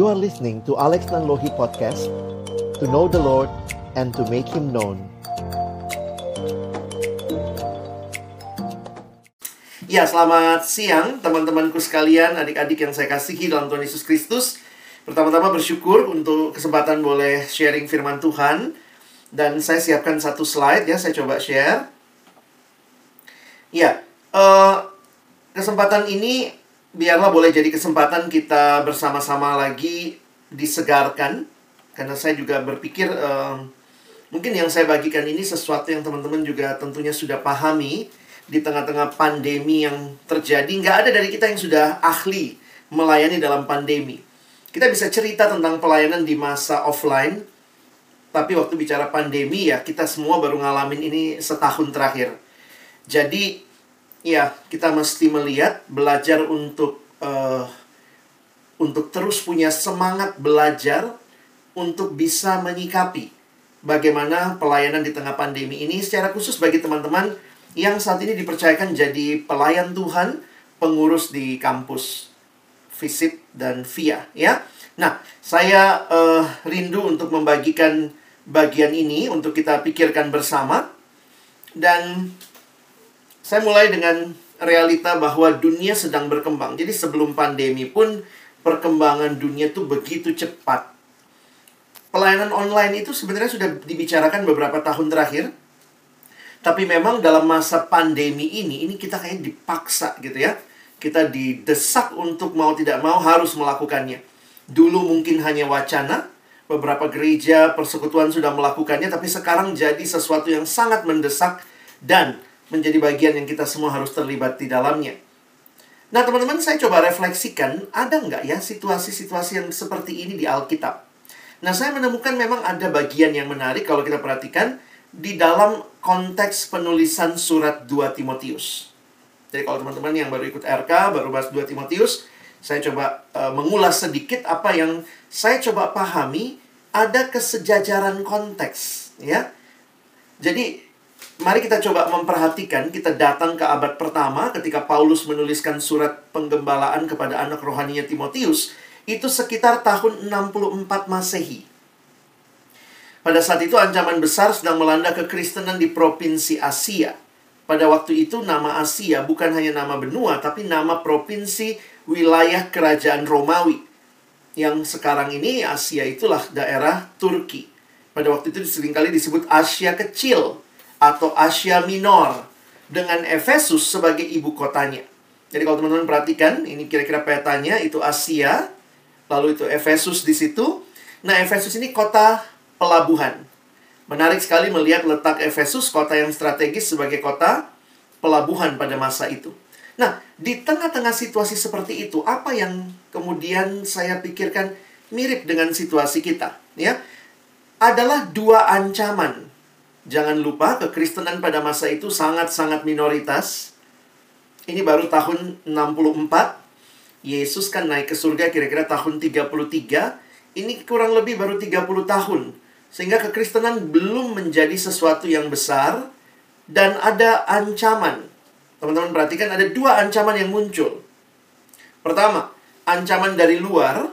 You are listening to Alex Nanlohi Podcast To know the Lord and to make Him known Ya, selamat siang teman-temanku sekalian, adik-adik yang saya kasihi dalam Tuhan Yesus Kristus. Pertama-tama bersyukur untuk kesempatan boleh sharing firman Tuhan. Dan saya siapkan satu slide ya, saya coba share. Ya, uh, kesempatan ini biarlah boleh jadi kesempatan kita bersama-sama lagi disegarkan. Karena saya juga berpikir uh, mungkin yang saya bagikan ini sesuatu yang teman-teman juga tentunya sudah pahami di tengah-tengah pandemi yang terjadi. Nggak ada dari kita yang sudah ahli melayani dalam pandemi. Kita bisa cerita tentang pelayanan di masa offline, tapi waktu bicara pandemi ya kita semua baru ngalamin ini setahun terakhir. Jadi ya kita mesti melihat, belajar untuk uh, untuk terus punya semangat belajar untuk bisa menyikapi bagaimana pelayanan di tengah pandemi ini secara khusus bagi teman-teman yang saat ini dipercayakan jadi pelayan Tuhan, pengurus di kampus Visit dan Via ya. Nah, saya uh, rindu untuk membagikan bagian ini untuk kita pikirkan bersama dan saya mulai dengan realita bahwa dunia sedang berkembang. Jadi sebelum pandemi pun perkembangan dunia itu begitu cepat. Pelayanan online itu sebenarnya sudah dibicarakan beberapa tahun terakhir tapi memang dalam masa pandemi ini, ini kita kayak dipaksa gitu ya. Kita didesak untuk mau tidak mau harus melakukannya. Dulu mungkin hanya wacana, beberapa gereja persekutuan sudah melakukannya, tapi sekarang jadi sesuatu yang sangat mendesak dan menjadi bagian yang kita semua harus terlibat di dalamnya. Nah teman-teman saya coba refleksikan, ada nggak ya situasi-situasi yang seperti ini di Alkitab? Nah saya menemukan memang ada bagian yang menarik kalau kita perhatikan, di dalam konteks penulisan surat 2 Timotius. Jadi kalau teman-teman yang baru ikut RK, baru bahas 2 Timotius, saya coba uh, mengulas sedikit apa yang saya coba pahami ada kesejajaran konteks, ya. Jadi mari kita coba memperhatikan kita datang ke abad pertama ketika Paulus menuliskan surat penggembalaan kepada anak rohaninya Timotius, itu sekitar tahun 64 Masehi. Pada saat itu ancaman besar sedang melanda kekristenan di provinsi Asia. Pada waktu itu nama Asia bukan hanya nama benua tapi nama provinsi wilayah kerajaan Romawi. Yang sekarang ini Asia itulah daerah Turki. Pada waktu itu sering kali disebut Asia Kecil atau Asia Minor dengan Efesus sebagai ibu kotanya. Jadi kalau teman-teman perhatikan, ini kira-kira petanya itu Asia, lalu itu Efesus di situ. Nah, Efesus ini kota pelabuhan. Menarik sekali melihat letak Efesus, kota yang strategis sebagai kota pelabuhan pada masa itu. Nah, di tengah-tengah situasi seperti itu, apa yang kemudian saya pikirkan mirip dengan situasi kita, ya? Adalah dua ancaman. Jangan lupa kekristenan pada masa itu sangat-sangat minoritas. Ini baru tahun 64. Yesus kan naik ke surga kira-kira tahun 33. Ini kurang lebih baru 30 tahun sehingga kekristenan belum menjadi sesuatu yang besar dan ada ancaman. Teman-teman perhatikan ada dua ancaman yang muncul. Pertama, ancaman dari luar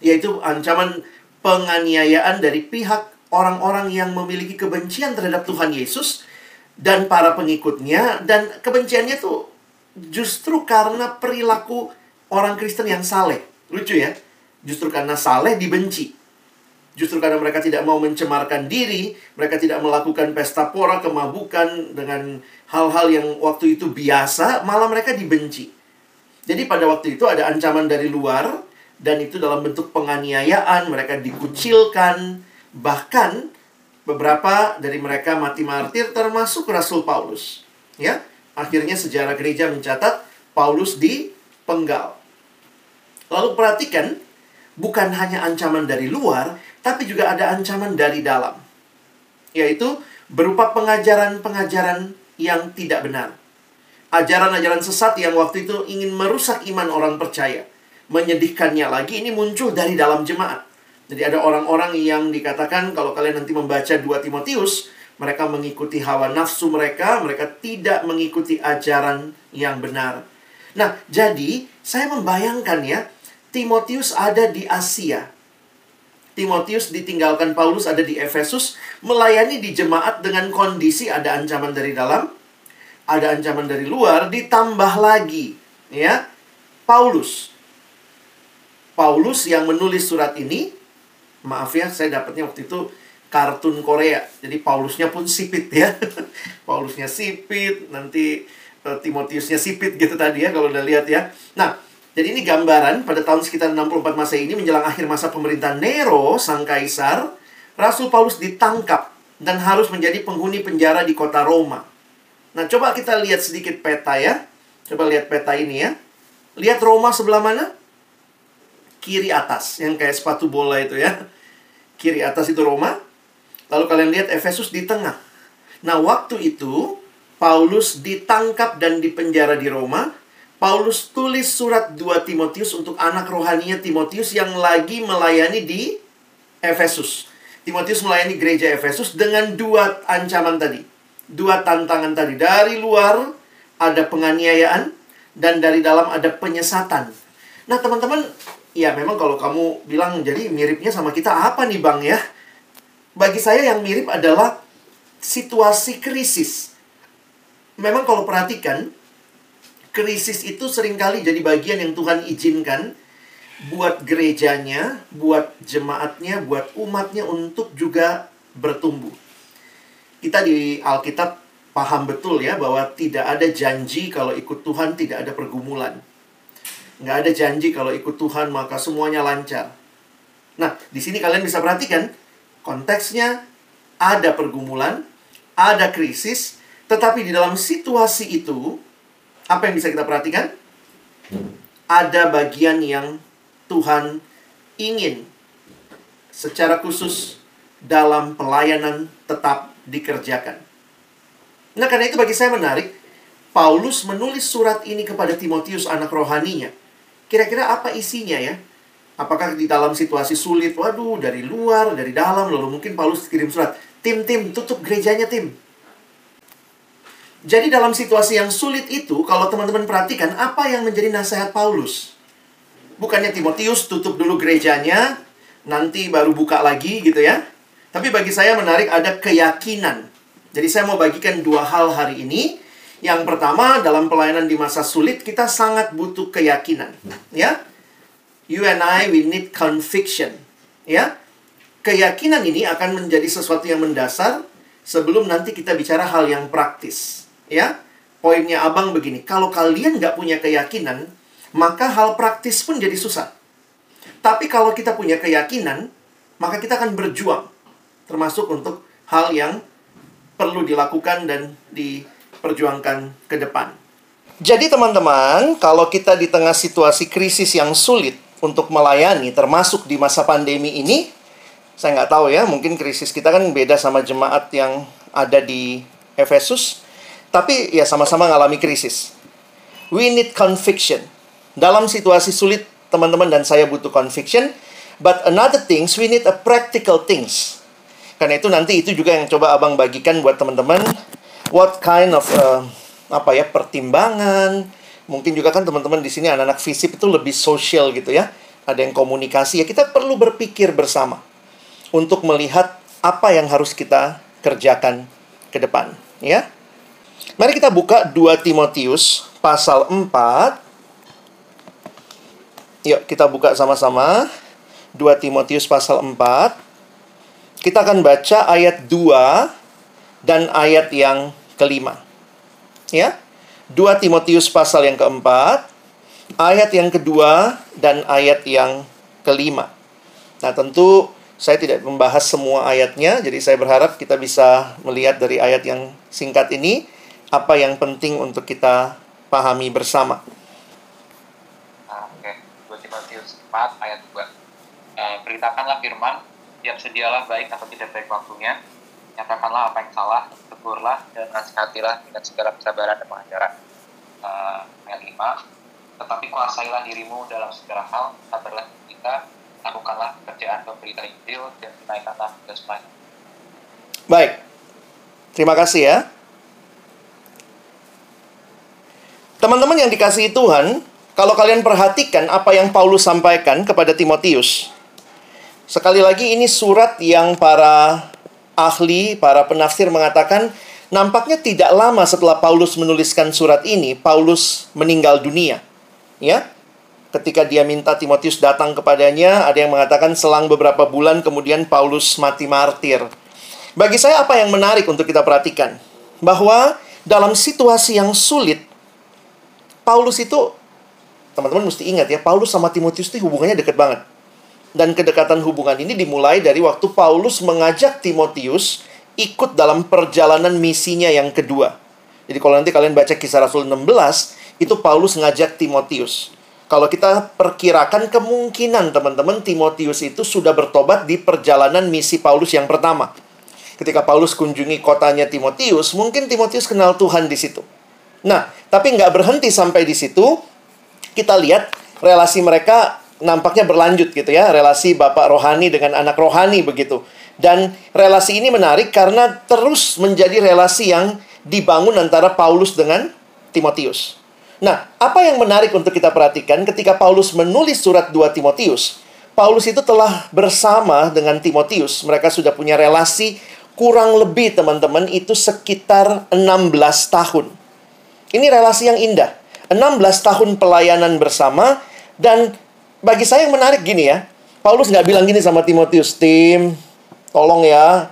yaitu ancaman penganiayaan dari pihak orang-orang yang memiliki kebencian terhadap Tuhan Yesus dan para pengikutnya dan kebenciannya tuh justru karena perilaku orang Kristen yang saleh. Lucu ya. Justru karena saleh dibenci. Justru karena mereka tidak mau mencemarkan diri, mereka tidak melakukan pesta pora, kemabukan dengan hal-hal yang waktu itu biasa, malah mereka dibenci. Jadi pada waktu itu ada ancaman dari luar dan itu dalam bentuk penganiayaan, mereka dikucilkan, bahkan beberapa dari mereka mati martir termasuk Rasul Paulus. Ya, akhirnya sejarah gereja mencatat Paulus dipenggal. Lalu perhatikan, bukan hanya ancaman dari luar, tapi juga ada ancaman dari dalam, yaitu berupa pengajaran-pengajaran yang tidak benar. Ajaran-ajaran sesat yang waktu itu ingin merusak iman orang percaya. Menyedihkannya lagi, ini muncul dari dalam jemaat. Jadi ada orang-orang yang dikatakan kalau kalian nanti membaca 2 Timotius, mereka mengikuti hawa nafsu mereka, mereka tidak mengikuti ajaran yang benar. Nah, jadi saya membayangkan ya, Timotius ada di Asia. Timotius ditinggalkan Paulus ada di Efesus, melayani di jemaat dengan kondisi ada ancaman dari dalam, ada ancaman dari luar, ditambah lagi, ya. Paulus. Paulus yang menulis surat ini, maaf ya, saya dapatnya waktu itu kartun Korea. Jadi Paulusnya pun sipit ya. Paulusnya sipit, nanti uh, Timotiusnya sipit gitu tadi ya kalau udah lihat ya. Nah, jadi ini gambaran pada tahun sekitar 64 masa ini menjelang akhir masa pemerintahan Nero, sang kaisar, Rasul Paulus ditangkap dan harus menjadi penghuni penjara di kota Roma. Nah, coba kita lihat sedikit peta ya. Coba lihat peta ini ya. Lihat Roma sebelah mana? Kiri atas, yang kayak sepatu bola itu ya. Kiri atas itu Roma. Lalu kalian lihat Efesus di tengah. Nah, waktu itu Paulus ditangkap dan dipenjara di Roma Paulus tulis surat 2 Timotius untuk anak rohaninya Timotius yang lagi melayani di Efesus. Timotius melayani gereja Efesus dengan dua ancaman tadi. Dua tantangan tadi. Dari luar ada penganiayaan dan dari dalam ada penyesatan. Nah, teman-teman, ya memang kalau kamu bilang jadi miripnya sama kita apa nih, Bang ya? Bagi saya yang mirip adalah situasi krisis. Memang kalau perhatikan, krisis itu sering kali jadi bagian yang Tuhan izinkan buat gerejanya, buat jemaatnya, buat umatnya untuk juga bertumbuh. Kita di Alkitab paham betul ya bahwa tidak ada janji kalau ikut Tuhan tidak ada pergumulan. Nggak ada janji kalau ikut Tuhan maka semuanya lancar. Nah, di sini kalian bisa perhatikan konteksnya ada pergumulan, ada krisis, tetapi di dalam situasi itu apa yang bisa kita perhatikan? Ada bagian yang Tuhan ingin secara khusus dalam pelayanan tetap dikerjakan. Nah, karena itu bagi saya menarik, Paulus menulis surat ini kepada Timotius anak rohaninya. Kira-kira apa isinya ya? Apakah di dalam situasi sulit, waduh, dari luar, dari dalam, lalu mungkin Paulus kirim surat, tim, tim, tutup gerejanya, tim jadi dalam situasi yang sulit itu, kalau teman-teman perhatikan, apa yang menjadi nasihat Paulus? Bukannya Timotius tutup dulu gerejanya, nanti baru buka lagi gitu ya. Tapi bagi saya menarik ada keyakinan. Jadi saya mau bagikan dua hal hari ini. Yang pertama, dalam pelayanan di masa sulit, kita sangat butuh keyakinan. Ya, You and I, we need conviction. Ya, keyakinan ini akan menjadi sesuatu yang mendasar sebelum nanti kita bicara hal yang praktis ya poinnya abang begini kalau kalian nggak punya keyakinan maka hal praktis pun jadi susah tapi kalau kita punya keyakinan maka kita akan berjuang termasuk untuk hal yang perlu dilakukan dan diperjuangkan ke depan jadi teman-teman kalau kita di tengah situasi krisis yang sulit untuk melayani termasuk di masa pandemi ini saya nggak tahu ya mungkin krisis kita kan beda sama jemaat yang ada di Efesus tapi ya sama-sama ngalami krisis. We need conviction. Dalam situasi sulit, teman-teman dan saya butuh conviction. But another things, we need a practical things. Karena itu nanti itu juga yang coba abang bagikan buat teman-teman. What kind of uh, apa ya pertimbangan? Mungkin juga kan teman-teman di sini anak-anak fisip itu lebih sosial gitu ya. Ada yang komunikasi ya kita perlu berpikir bersama untuk melihat apa yang harus kita kerjakan ke depan, ya. Mari kita buka 2 Timotius pasal 4. Yuk, kita buka sama-sama. 2 Timotius pasal 4. Kita akan baca ayat 2 dan ayat yang kelima. Ya. 2 Timotius pasal yang keempat, ayat yang kedua dan ayat yang kelima. Nah, tentu saya tidak membahas semua ayatnya, jadi saya berharap kita bisa melihat dari ayat yang singkat ini apa yang penting untuk kita pahami bersama. Nah, oke, okay. 2 Timotius 4 ayat 2. Eh, beritakanlah firman, siap sedialah baik atau tidak baik waktunya, nyatakanlah apa yang salah, tegurlah dan nasihatilah dengan segala kesabaran dan pengajaran. Uh, ayat 5, tetapi kuasailah dirimu dalam segala hal, sabarlah kita, lakukanlah pekerjaan pemberita Injil, dan naikkanlah tugas pelayan. Baik, terima kasih ya. Teman-teman yang dikasihi Tuhan, Kalau kalian perhatikan apa yang Paulus sampaikan kepada Timotius, sekali lagi ini surat yang para ahli, para penafsir mengatakan nampaknya tidak lama setelah Paulus menuliskan surat ini, Paulus meninggal dunia. Ya, ketika dia minta Timotius datang kepadanya, ada yang mengatakan selang beberapa bulan kemudian Paulus mati martir. Bagi saya apa yang menarik untuk kita perhatikan? Bahwa dalam situasi yang sulit, Paulus itu teman-teman mesti ingat ya, Paulus sama Timotius itu hubungannya dekat banget. Dan kedekatan hubungan ini dimulai dari waktu Paulus mengajak Timotius ikut dalam perjalanan misinya yang kedua. Jadi kalau nanti kalian baca kisah Rasul 16, itu Paulus ngajak Timotius. Kalau kita perkirakan kemungkinan teman-teman Timotius itu sudah bertobat di perjalanan misi Paulus yang pertama. Ketika Paulus kunjungi kotanya Timotius, mungkin Timotius kenal Tuhan di situ. Nah, tapi nggak berhenti sampai di situ kita lihat relasi mereka nampaknya berlanjut gitu ya, relasi bapak rohani dengan anak rohani begitu. Dan relasi ini menarik karena terus menjadi relasi yang dibangun antara Paulus dengan Timotius. Nah, apa yang menarik untuk kita perhatikan ketika Paulus menulis surat 2 Timotius? Paulus itu telah bersama dengan Timotius. Mereka sudah punya relasi kurang lebih teman-teman itu sekitar 16 tahun. Ini relasi yang indah. 16 tahun pelayanan bersama dan bagi saya yang menarik gini ya. Paulus nggak bilang gini sama Timotius, "Tim, tolong ya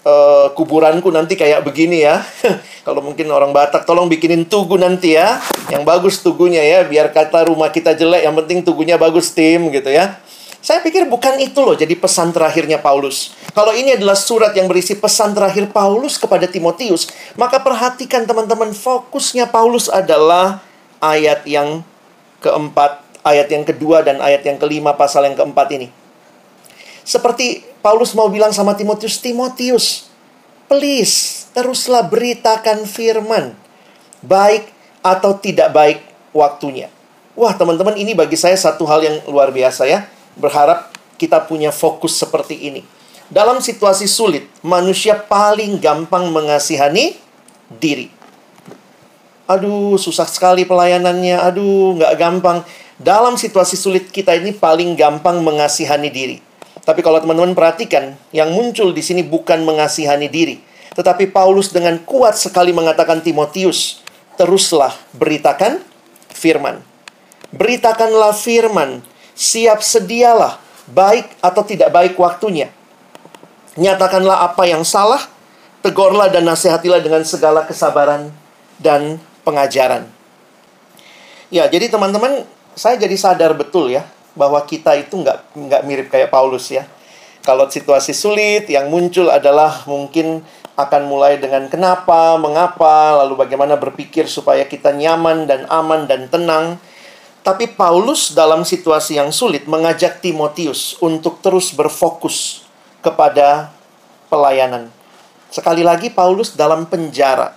uh, kuburanku nanti kayak begini ya." Kalau mungkin orang Batak, tolong bikinin tugu nanti ya. Yang bagus tugunya ya, biar kata rumah kita jelek, yang penting tugunya bagus, tim gitu ya. Saya pikir bukan itu loh jadi pesan terakhirnya Paulus. Kalau ini adalah surat yang berisi pesan terakhir Paulus kepada Timotius, maka perhatikan teman-teman fokusnya Paulus adalah ayat yang keempat, ayat yang kedua, dan ayat yang kelima pasal yang keempat ini. Seperti Paulus mau bilang sama Timotius, Timotius, please, teruslah beritakan firman. Baik atau tidak baik waktunya. Wah, teman-teman, ini bagi saya satu hal yang luar biasa ya. Berharap kita punya fokus seperti ini. Dalam situasi sulit, manusia paling gampang mengasihani diri. Aduh, susah sekali pelayanannya. Aduh, nggak gampang. Dalam situasi sulit kita ini paling gampang mengasihani diri. Tapi kalau teman-teman perhatikan, yang muncul di sini bukan mengasihani diri. Tetapi Paulus dengan kuat sekali mengatakan Timotius, teruslah beritakan firman. Beritakanlah firman, siap sedialah, baik atau tidak baik waktunya. Nyatakanlah apa yang salah, tegurlah dan nasihatilah dengan segala kesabaran dan pengajaran. Ya, jadi teman-teman, saya jadi sadar betul ya bahwa kita itu nggak nggak mirip kayak Paulus ya. Kalau situasi sulit, yang muncul adalah mungkin akan mulai dengan kenapa, mengapa, lalu bagaimana berpikir supaya kita nyaman dan aman dan tenang. Tapi Paulus dalam situasi yang sulit mengajak Timotius untuk terus berfokus kepada pelayanan. Sekali lagi Paulus dalam penjara.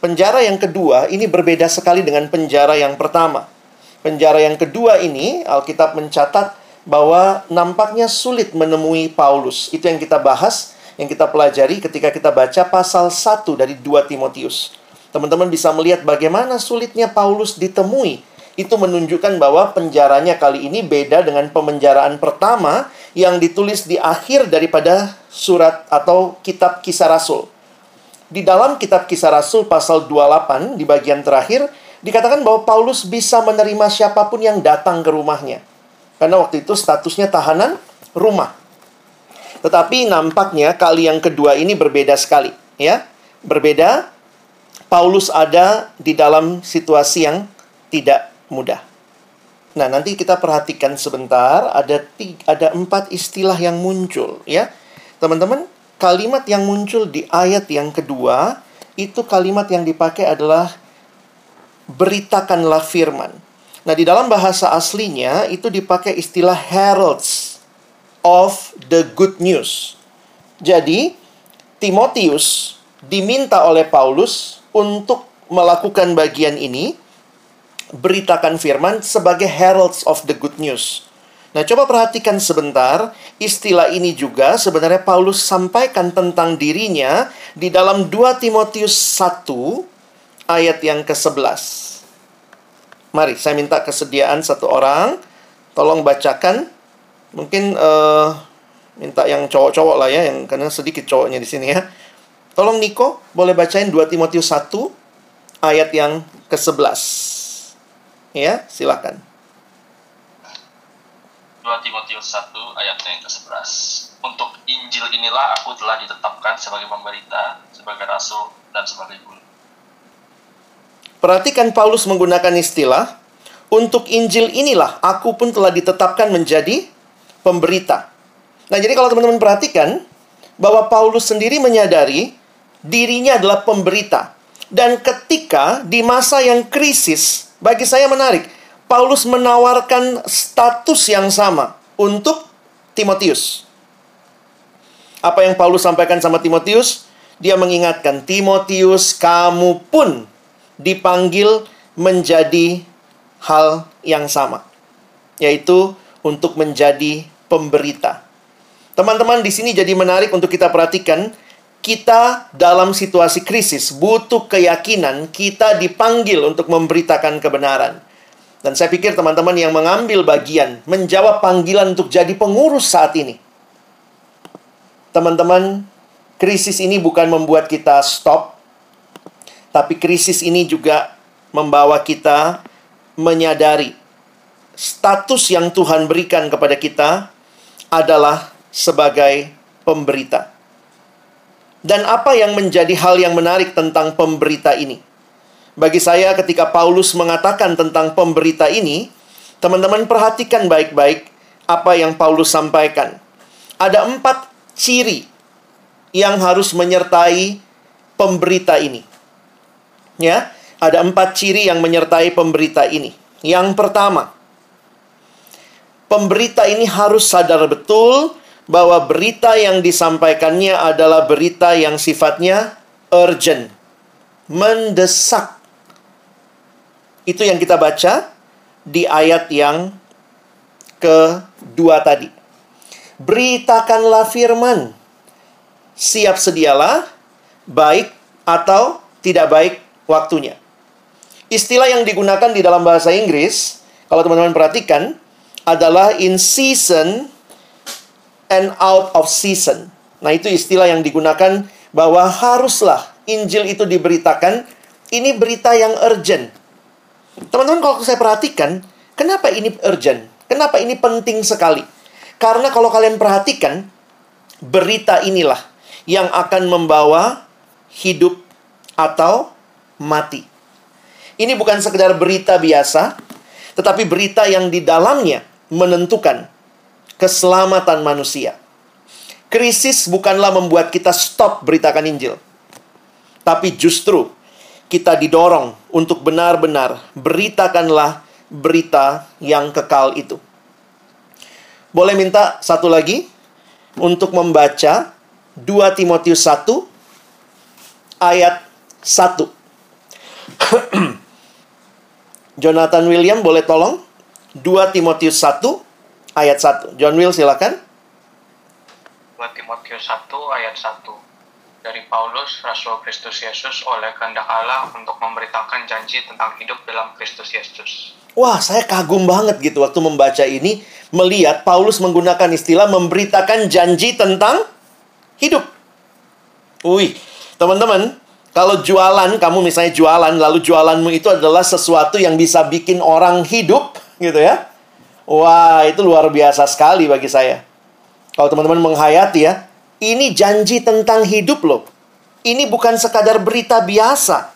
Penjara yang kedua ini berbeda sekali dengan penjara yang pertama. Penjara yang kedua ini Alkitab mencatat bahwa nampaknya sulit menemui Paulus. Itu yang kita bahas, yang kita pelajari ketika kita baca pasal 1 dari 2 Timotius. Teman-teman bisa melihat bagaimana sulitnya Paulus ditemui. Itu menunjukkan bahwa penjaranya kali ini beda dengan pemenjaraan pertama yang ditulis di akhir daripada surat atau kitab kisah rasul. Di dalam kitab kisah Rasul pasal 28 di bagian terakhir dikatakan bahwa Paulus bisa menerima siapa pun yang datang ke rumahnya. Karena waktu itu statusnya tahanan rumah. Tetapi nampaknya kali yang kedua ini berbeda sekali, ya. Berbeda Paulus ada di dalam situasi yang tidak mudah. Nah, nanti kita perhatikan sebentar ada tiga, ada empat istilah yang muncul, ya. Teman-teman, kalimat yang muncul di ayat yang kedua itu kalimat yang dipakai adalah beritakanlah firman. Nah, di dalam bahasa aslinya itu dipakai istilah heralds of the good news. Jadi, Timotius diminta oleh Paulus untuk melakukan bagian ini, beritakan firman sebagai heralds of the good news. Nah, coba perhatikan sebentar, istilah ini juga sebenarnya Paulus sampaikan tentang dirinya di dalam 2 Timotius 1 ayat yang ke-11. Mari, saya minta kesediaan satu orang. Tolong bacakan. Mungkin uh, minta yang cowok-cowok lah ya, yang karena sedikit cowoknya di sini ya. Tolong Niko, boleh bacain 2 Timotius 1 ayat yang ke-11. Ya, silakan. 2 Timotius 1 ayat yang ke-11. Untuk Injil inilah aku telah ditetapkan sebagai pemberita, sebagai rasul, dan sebagai guru. Perhatikan Paulus menggunakan istilah, untuk Injil inilah aku pun telah ditetapkan menjadi pemberita. Nah, jadi kalau teman-teman perhatikan, bahwa Paulus sendiri menyadari dirinya adalah pemberita. Dan ketika di masa yang krisis, bagi saya menarik, Paulus menawarkan status yang sama untuk Timotius. Apa yang Paulus sampaikan sama Timotius? Dia mengingatkan, Timotius, kamu pun dipanggil menjadi hal yang sama, yaitu untuk menjadi pemberita. Teman-teman, di sini jadi menarik untuk kita perhatikan. Kita dalam situasi krisis butuh keyakinan kita dipanggil untuk memberitakan kebenaran. Dan saya pikir teman-teman yang mengambil bagian, menjawab panggilan untuk jadi pengurus saat ini. Teman-teman, krisis ini bukan membuat kita stop, tapi krisis ini juga membawa kita menyadari status yang Tuhan berikan kepada kita adalah sebagai pemberita. Dan apa yang menjadi hal yang menarik tentang pemberita ini? Bagi saya ketika Paulus mengatakan tentang pemberita ini, teman-teman perhatikan baik-baik apa yang Paulus sampaikan. Ada empat ciri yang harus menyertai pemberita ini. Ya, ada empat ciri yang menyertai pemberita ini. Yang pertama, pemberita ini harus sadar betul bahwa berita yang disampaikannya adalah berita yang sifatnya urgent, mendesak. Itu yang kita baca di ayat yang kedua tadi. Beritakanlah firman. Siap sedialah, baik atau tidak baik waktunya. Istilah yang digunakan di dalam bahasa Inggris, kalau teman-teman perhatikan, adalah in season and out of season. Nah, itu istilah yang digunakan bahwa haruslah Injil itu diberitakan. Ini berita yang urgent. Teman-teman kalau saya perhatikan, kenapa ini urgent? Kenapa ini penting sekali? Karena kalau kalian perhatikan, berita inilah yang akan membawa hidup atau mati. Ini bukan sekedar berita biasa, tetapi berita yang di dalamnya menentukan keselamatan manusia. Krisis bukanlah membuat kita stop beritakan Injil. Tapi justru kita didorong untuk benar-benar beritakanlah berita yang kekal itu. Boleh minta satu lagi untuk membaca 2 Timotius 1 ayat 1. Jonathan William boleh tolong 2 Timotius 1 ayat 1. John Will silakan. 2 Timotius 1 ayat 1 dari Paulus, Rasul Kristus Yesus oleh kehendak Allah untuk memberitakan janji tentang hidup dalam Kristus Yesus. Wah, saya kagum banget gitu waktu membaca ini, melihat Paulus menggunakan istilah memberitakan janji tentang hidup. Wih, teman-teman, kalau jualan, kamu misalnya jualan, lalu jualanmu itu adalah sesuatu yang bisa bikin orang hidup, gitu ya. Wah, itu luar biasa sekali bagi saya. Kalau teman-teman menghayati ya, ini janji tentang hidup loh. Ini bukan sekadar berita biasa.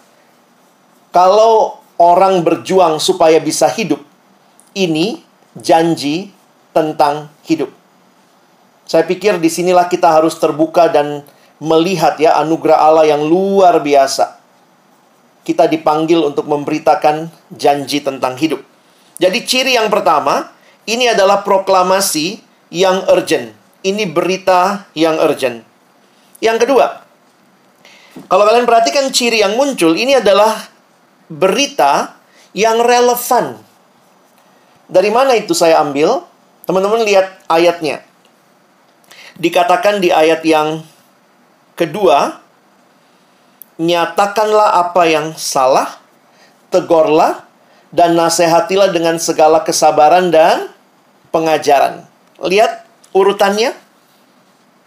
Kalau orang berjuang supaya bisa hidup, ini janji tentang hidup. Saya pikir di sinilah kita harus terbuka dan melihat ya anugerah Allah yang luar biasa. Kita dipanggil untuk memberitakan janji tentang hidup. Jadi ciri yang pertama, ini adalah proklamasi yang urgent ini berita yang urgent. Yang kedua, kalau kalian perhatikan ciri yang muncul, ini adalah berita yang relevan. Dari mana itu saya ambil? Teman-teman lihat ayatnya. Dikatakan di ayat yang kedua, nyatakanlah apa yang salah, tegorlah, dan nasihatilah dengan segala kesabaran dan pengajaran. Lihat urutannya.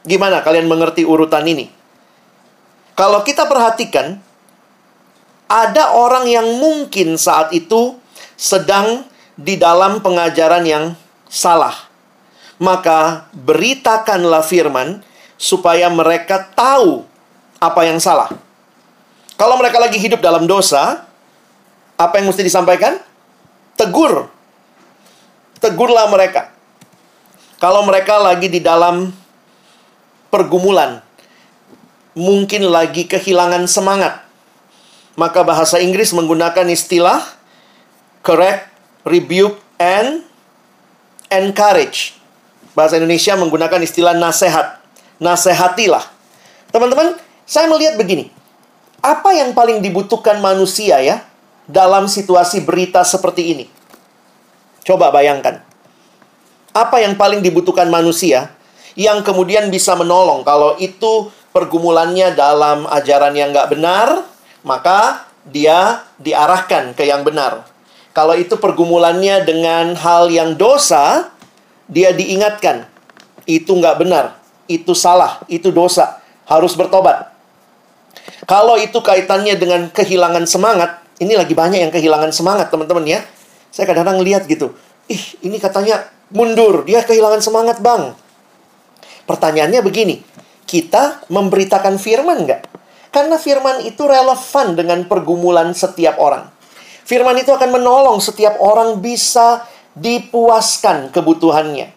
Gimana kalian mengerti urutan ini? Kalau kita perhatikan, ada orang yang mungkin saat itu sedang di dalam pengajaran yang salah. Maka beritakanlah firman supaya mereka tahu apa yang salah. Kalau mereka lagi hidup dalam dosa, apa yang mesti disampaikan? Tegur. Tegurlah mereka. Kalau mereka lagi di dalam pergumulan, mungkin lagi kehilangan semangat, maka bahasa Inggris menggunakan istilah correct, rebuke, and encourage. Bahasa Indonesia menggunakan istilah nasihat. Nasehatilah. Teman-teman, saya melihat begini. Apa yang paling dibutuhkan manusia ya dalam situasi berita seperti ini? Coba bayangkan. Apa yang paling dibutuhkan manusia yang kemudian bisa menolong kalau itu pergumulannya dalam ajaran yang nggak benar, maka dia diarahkan ke yang benar. Kalau itu pergumulannya dengan hal yang dosa, dia diingatkan. Itu nggak benar, itu salah, itu dosa, harus bertobat. Kalau itu kaitannya dengan kehilangan semangat, ini lagi banyak yang kehilangan semangat teman-teman ya. Saya kadang-kadang lihat gitu, ih ini katanya mundur, dia kehilangan semangat bang. Pertanyaannya begini, kita memberitakan firman nggak? Karena firman itu relevan dengan pergumulan setiap orang. Firman itu akan menolong setiap orang bisa dipuaskan kebutuhannya.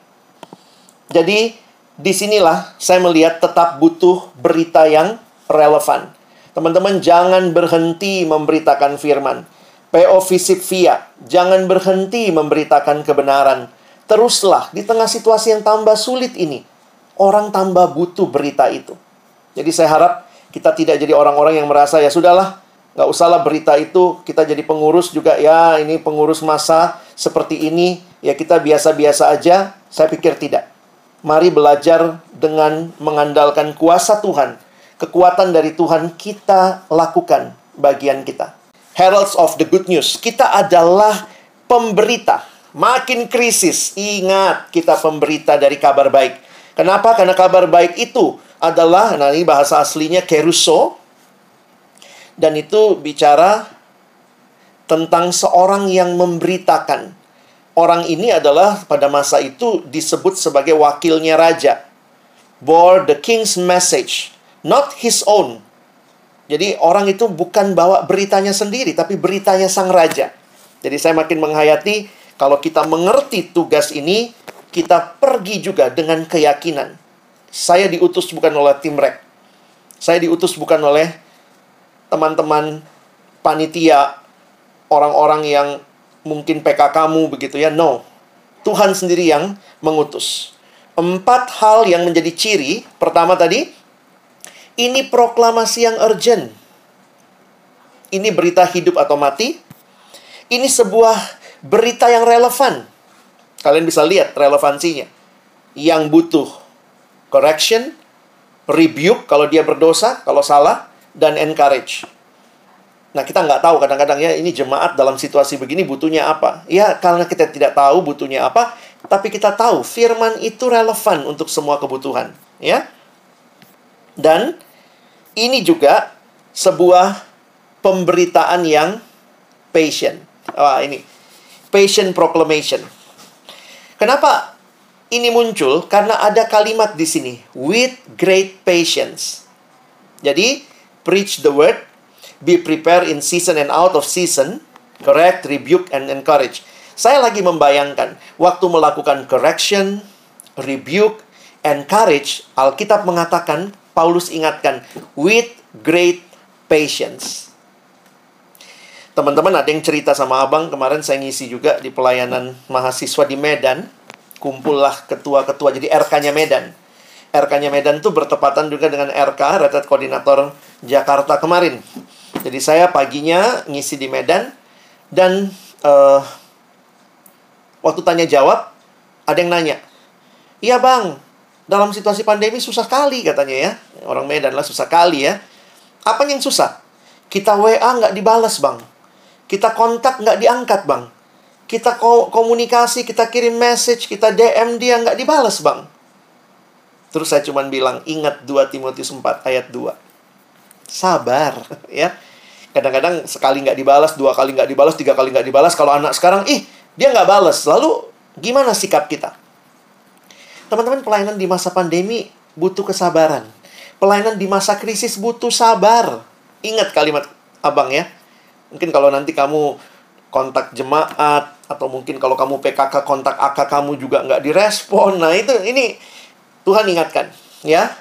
Jadi, di sinilah saya melihat tetap butuh berita yang relevan. Teman-teman, jangan berhenti memberitakan firman. PO Visip Via, jangan berhenti memberitakan kebenaran. Teruslah di tengah situasi yang tambah sulit ini orang tambah butuh berita itu. Jadi saya harap kita tidak jadi orang-orang yang merasa ya sudahlah, nggak usahlah berita itu, kita jadi pengurus juga ya ini pengurus masa seperti ini, ya kita biasa-biasa aja. Saya pikir tidak. Mari belajar dengan mengandalkan kuasa Tuhan. Kekuatan dari Tuhan kita lakukan bagian kita. Heralds of the good news. Kita adalah pemberita. Makin krisis, ingat kita pemberita dari kabar baik Kenapa? Karena kabar baik itu adalah, nah ini bahasa aslinya keruso, dan itu bicara tentang seorang yang memberitakan. Orang ini adalah pada masa itu disebut sebagai wakilnya raja. Bore the king's message, not his own. Jadi orang itu bukan bawa beritanya sendiri, tapi beritanya sang raja. Jadi saya makin menghayati kalau kita mengerti tugas ini, kita pergi juga dengan keyakinan. Saya diutus bukan oleh tim rek. Saya diutus bukan oleh teman-teman panitia, orang-orang yang mungkin PK kamu begitu ya. No. Tuhan sendiri yang mengutus. Empat hal yang menjadi ciri. Pertama tadi, ini proklamasi yang urgent. Ini berita hidup atau mati. Ini sebuah berita yang relevan Kalian bisa lihat relevansinya. Yang butuh correction, rebuke kalau dia berdosa, kalau salah, dan encourage. Nah, kita nggak tahu kadang-kadang ya, ini jemaat dalam situasi begini butuhnya apa. Ya, karena kita tidak tahu butuhnya apa, tapi kita tahu firman itu relevan untuk semua kebutuhan. Ya, Dan ini juga sebuah pemberitaan yang patient. Wah, ini. Patient proclamation. Kenapa ini muncul? Karena ada kalimat di sini, with great patience. Jadi, preach the word, be prepared in season and out of season, correct, rebuke, and encourage. Saya lagi membayangkan, waktu melakukan correction, rebuke, encourage, Alkitab mengatakan, Paulus ingatkan, with great patience. Teman-teman ada yang cerita sama abang kemarin saya ngisi juga di pelayanan mahasiswa di Medan. Kumpullah ketua-ketua jadi RK-nya Medan. RK-nya Medan tuh bertepatan juga dengan RK Retret Koordinator Jakarta kemarin. Jadi saya paginya ngisi di Medan dan uh, waktu tanya jawab ada yang nanya, iya bang, dalam situasi pandemi susah kali katanya ya. Orang Medan lah susah kali ya. Apa yang susah? Kita WA nggak dibalas bang Kita kontak nggak diangkat, Bang. Kita ko komunikasi, kita kirim message, kita DM dia nggak dibalas, Bang. Terus saya cuma bilang, ingat 2 Timotius 4 ayat 2. Sabar, ya. Kadang-kadang sekali nggak dibalas, dua kali nggak dibalas, tiga kali nggak dibalas. Kalau anak sekarang, ih, dia nggak balas. Lalu, gimana sikap kita? Teman-teman, pelayanan di masa pandemi butuh kesabaran. Pelayanan di masa krisis butuh sabar. Ingat kalimat abang ya. Mungkin kalau nanti kamu kontak jemaat, atau mungkin kalau kamu PKK kontak AK kamu juga nggak direspon. Nah, itu ini Tuhan ingatkan, ya.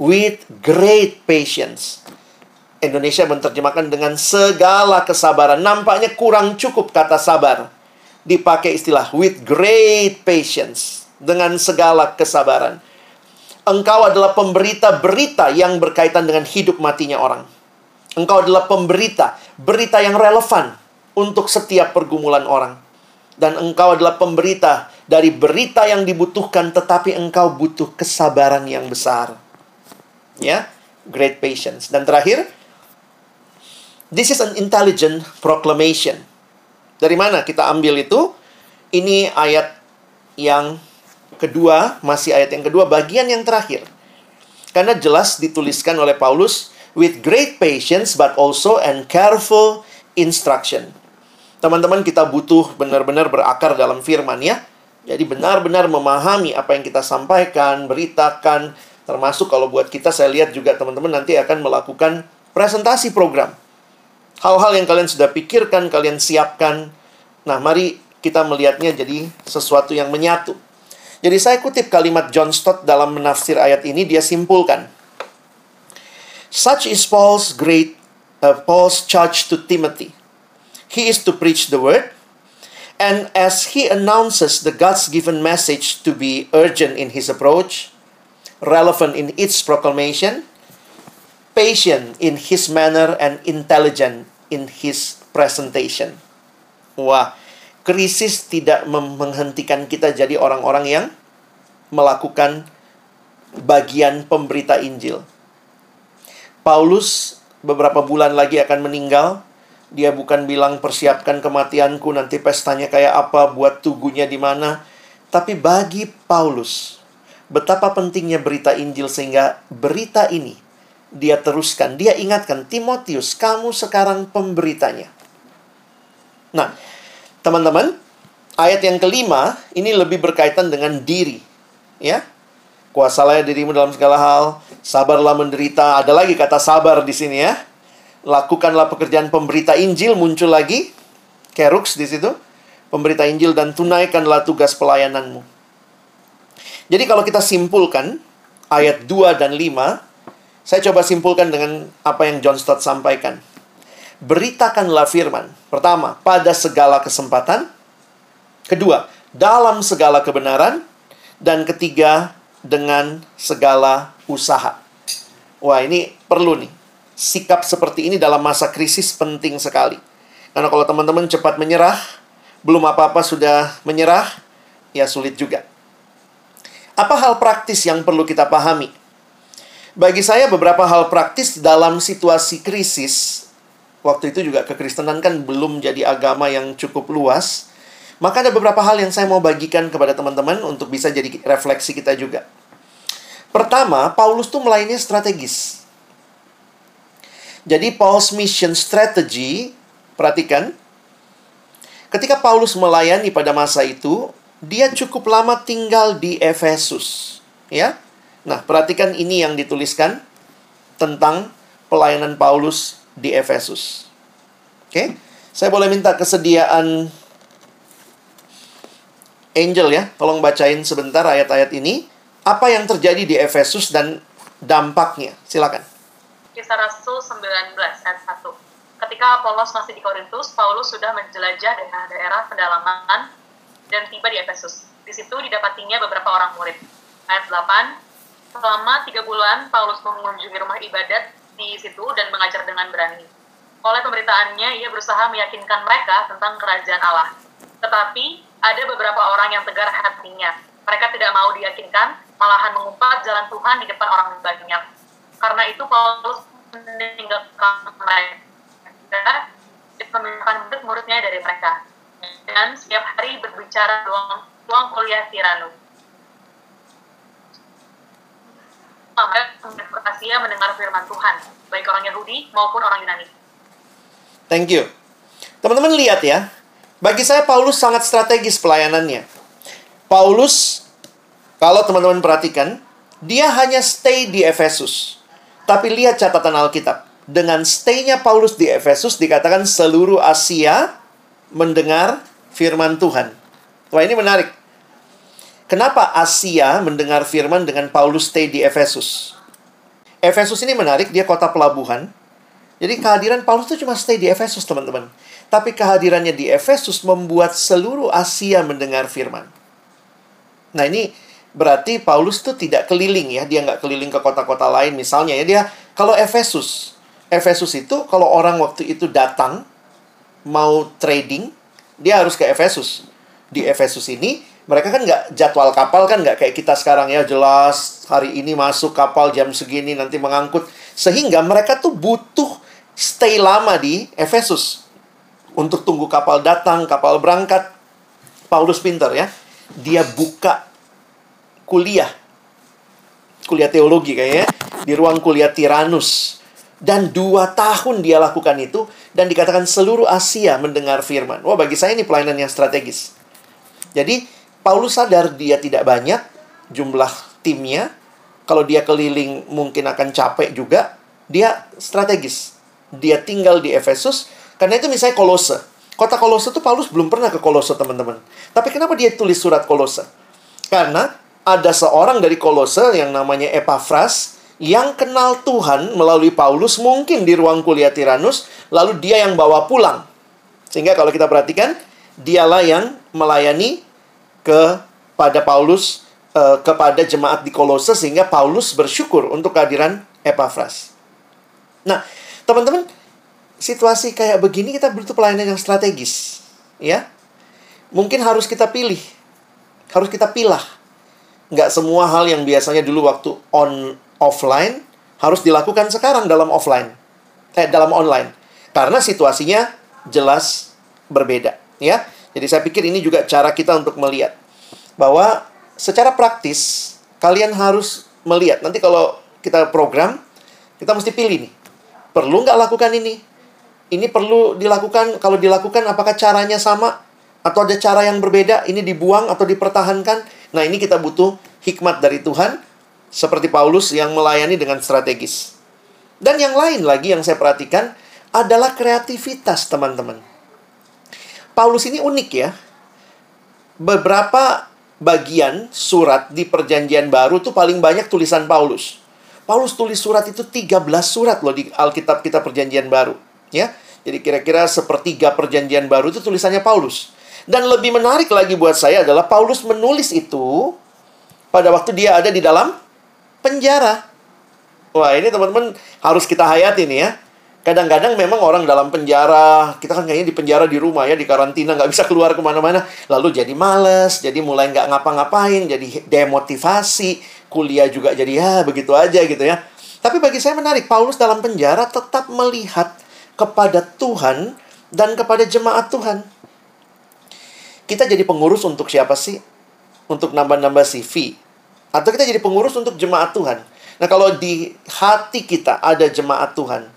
With great patience. Indonesia menerjemahkan dengan segala kesabaran. Nampaknya kurang cukup kata sabar. Dipakai istilah with great patience. Dengan segala kesabaran. Engkau adalah pemberita berita yang berkaitan dengan hidup matinya orang. Engkau adalah pemberita, berita yang relevan untuk setiap pergumulan orang. Dan engkau adalah pemberita dari berita yang dibutuhkan, tetapi engkau butuh kesabaran yang besar. Ya, great patience. Dan terakhir, this is an intelligent proclamation. Dari mana kita ambil itu? Ini ayat yang kedua, masih ayat yang kedua, bagian yang terakhir. Karena jelas dituliskan oleh Paulus, with great patience but also and careful instruction. Teman-teman kita butuh benar-benar berakar dalam firman ya. Jadi benar-benar memahami apa yang kita sampaikan, beritakan, termasuk kalau buat kita saya lihat juga teman-teman nanti akan melakukan presentasi program. Hal-hal yang kalian sudah pikirkan, kalian siapkan. Nah, mari kita melihatnya jadi sesuatu yang menyatu. Jadi saya kutip kalimat John Stott dalam menafsir ayat ini, dia simpulkan. Such is Paul's great uh, Paul's charge to Timothy. He is to preach the word, And as he announces the God's given message to be urgent in his approach, relevant in its proclamation, patient in his manner, and intelligent in his presentation. Wah, krisis tidak menghentikan kita jadi orang-orang yang melakukan bagian pemberita Injil. Paulus beberapa bulan lagi akan meninggal dia bukan bilang persiapkan kematianku nanti pestanya kayak apa, buat tugunya di mana. Tapi bagi Paulus, betapa pentingnya berita Injil sehingga berita ini dia teruskan. Dia ingatkan, Timotius, kamu sekarang pemberitanya. Nah, teman-teman, ayat yang kelima ini lebih berkaitan dengan diri. Ya, kuasalah dirimu dalam segala hal, sabarlah menderita. Ada lagi kata sabar di sini ya lakukanlah pekerjaan pemberita Injil muncul lagi kerux di situ pemberita Injil dan tunaikanlah tugas pelayananmu. Jadi kalau kita simpulkan ayat 2 dan 5, saya coba simpulkan dengan apa yang John Stott sampaikan. Beritakanlah firman. Pertama, pada segala kesempatan. Kedua, dalam segala kebenaran. Dan ketiga, dengan segala usaha. Wah, ini perlu nih sikap seperti ini dalam masa krisis penting sekali. Karena kalau teman-teman cepat menyerah, belum apa-apa sudah menyerah, ya sulit juga. Apa hal praktis yang perlu kita pahami? Bagi saya beberapa hal praktis dalam situasi krisis, waktu itu juga kekristenan kan belum jadi agama yang cukup luas, maka ada beberapa hal yang saya mau bagikan kepada teman-teman untuk bisa jadi refleksi kita juga. Pertama, Paulus tuh melayani strategis. Jadi Paul's mission strategy, perhatikan, ketika Paulus melayani pada masa itu, dia cukup lama tinggal di Efesus, ya. Nah, perhatikan ini yang dituliskan tentang pelayanan Paulus di Efesus. Oke, saya boleh minta kesediaan Angel ya, tolong bacain sebentar ayat-ayat ini. Apa yang terjadi di Efesus dan dampaknya? Silakan. Kisah Rasul 19 ayat 1. Ketika Paulus masih di Korintus, Paulus sudah menjelajah daerah-daerah pedalaman dan tiba di Efesus. Di situ didapatinya beberapa orang murid. Ayat 8, selama tiga bulan Paulus mengunjungi rumah ibadat di situ dan mengajar dengan berani. Oleh pemberitaannya, ia berusaha meyakinkan mereka tentang kerajaan Allah. Tetapi, ada beberapa orang yang tegar hatinya. Mereka tidak mau diyakinkan, malahan mengumpat jalan Tuhan di depan orang banyak. Karena itu Paulus meninggalkan mereka memisahkan murid-muridnya dari mereka. Dan setiap hari berbicara ruang, ruang kuliah. Mereka Asia mendengar firman Tuhan, baik orang Yahudi maupun orang Yunani. Thank you. Teman-teman lihat ya, bagi saya Paulus sangat strategis pelayanannya. Paulus, kalau teman-teman perhatikan, dia hanya stay di Efesus. Tapi lihat catatan Alkitab. Dengan stay-nya Paulus di Efesus dikatakan seluruh Asia mendengar firman Tuhan. Wah ini menarik. Kenapa Asia mendengar firman dengan Paulus stay di Efesus? Efesus ini menarik, dia kota pelabuhan. Jadi kehadiran Paulus itu cuma stay di Efesus, teman-teman. Tapi kehadirannya di Efesus membuat seluruh Asia mendengar firman. Nah ini berarti Paulus tuh tidak keliling ya. Dia nggak keliling ke kota-kota lain misalnya ya. Dia kalau Efesus. Efesus itu kalau orang waktu itu datang mau trading, dia harus ke Efesus. Di Efesus ini mereka kan nggak jadwal kapal kan nggak kayak kita sekarang ya jelas hari ini masuk kapal jam segini nanti mengangkut. Sehingga mereka tuh butuh stay lama di Efesus untuk tunggu kapal datang kapal berangkat. Paulus pinter ya dia buka kuliah. Kuliah teologi kayaknya di ruang kuliah Tiranus dan dua tahun dia lakukan itu dan dikatakan seluruh Asia mendengar firman wah bagi saya ini pelayanan yang strategis jadi Paulus sadar dia tidak banyak jumlah timnya. Kalau dia keliling mungkin akan capek juga. Dia strategis. Dia tinggal di Efesus. Karena itu misalnya Kolose. Kota Kolose itu Paulus belum pernah ke Kolose, teman-teman. Tapi kenapa dia tulis surat Kolose? Karena ada seorang dari Kolose yang namanya Epaphras yang kenal Tuhan melalui Paulus mungkin di ruang kuliah Tiranus, lalu dia yang bawa pulang. Sehingga kalau kita perhatikan, dialah yang melayani kepada Paulus uh, kepada jemaat di Kolose sehingga Paulus bersyukur untuk kehadiran Epaphras. Nah, teman-teman, situasi kayak begini kita butuh pelayanan yang strategis, ya. Mungkin harus kita pilih. Harus kita pilah. Nggak semua hal yang biasanya dulu waktu on offline harus dilakukan sekarang dalam offline. Eh, dalam online. Karena situasinya jelas berbeda, ya. Jadi saya pikir ini juga cara kita untuk melihat bahwa secara praktis kalian harus melihat. Nanti kalau kita program, kita mesti pilih nih. Perlu nggak lakukan ini? Ini perlu dilakukan. Kalau dilakukan, apakah caranya sama? Atau ada cara yang berbeda? Ini dibuang atau dipertahankan? Nah, ini kita butuh hikmat dari Tuhan. Seperti Paulus yang melayani dengan strategis. Dan yang lain lagi yang saya perhatikan adalah kreativitas, teman-teman. Paulus ini unik ya. Beberapa bagian surat di perjanjian baru tuh paling banyak tulisan Paulus. Paulus tulis surat itu 13 surat loh di Alkitab kita perjanjian baru. Ya, jadi kira-kira sepertiga perjanjian baru itu tulisannya Paulus. Dan lebih menarik lagi buat saya adalah Paulus menulis itu pada waktu dia ada di dalam penjara. Wah ini teman-teman harus kita hayati nih ya. Kadang-kadang memang orang dalam penjara, kita kan kayaknya di penjara di rumah ya, di karantina, nggak bisa keluar ke mana-mana. Lalu jadi males, jadi mulai nggak ngapa-ngapain, jadi demotivasi, kuliah juga jadi ya begitu aja gitu ya. Tapi bagi saya menarik, Paulus dalam penjara tetap melihat kepada Tuhan dan kepada jemaat Tuhan. Kita jadi pengurus untuk siapa sih? Untuk nambah-nambah CV. Atau kita jadi pengurus untuk jemaat Tuhan. Nah kalau di hati kita ada jemaat Tuhan,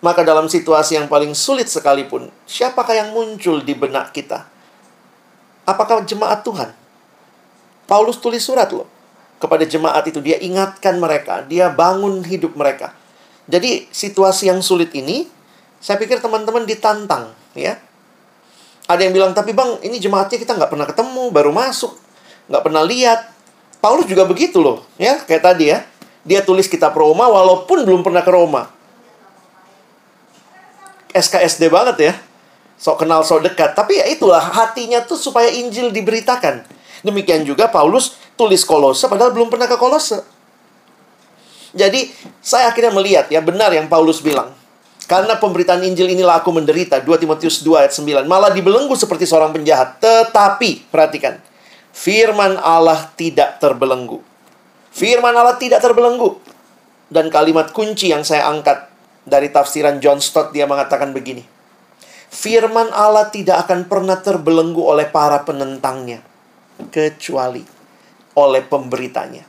maka dalam situasi yang paling sulit sekalipun, siapakah yang muncul di benak kita? Apakah jemaat Tuhan? Paulus tulis surat loh kepada jemaat itu. Dia ingatkan mereka, dia bangun hidup mereka. Jadi situasi yang sulit ini, saya pikir teman-teman ditantang, ya. Ada yang bilang, tapi bang, ini jemaatnya kita nggak pernah ketemu, baru masuk, nggak pernah lihat. Paulus juga begitu loh, ya, kayak tadi ya. Dia tulis kitab Roma walaupun belum pernah ke Roma. SKSD banget ya. Sok kenal, sok dekat. Tapi ya itulah, hatinya tuh supaya Injil diberitakan. Demikian juga Paulus tulis kolose, padahal belum pernah ke kolose. Jadi, saya akhirnya melihat ya, benar yang Paulus bilang. Karena pemberitaan Injil inilah aku menderita. 2 Timotius 2 ayat 9. Malah dibelenggu seperti seorang penjahat. Tetapi, perhatikan. Firman Allah tidak terbelenggu. Firman Allah tidak terbelenggu. Dan kalimat kunci yang saya angkat dari tafsiran John Stott dia mengatakan begini. Firman Allah tidak akan pernah terbelenggu oleh para penentangnya, kecuali oleh pemberitanya.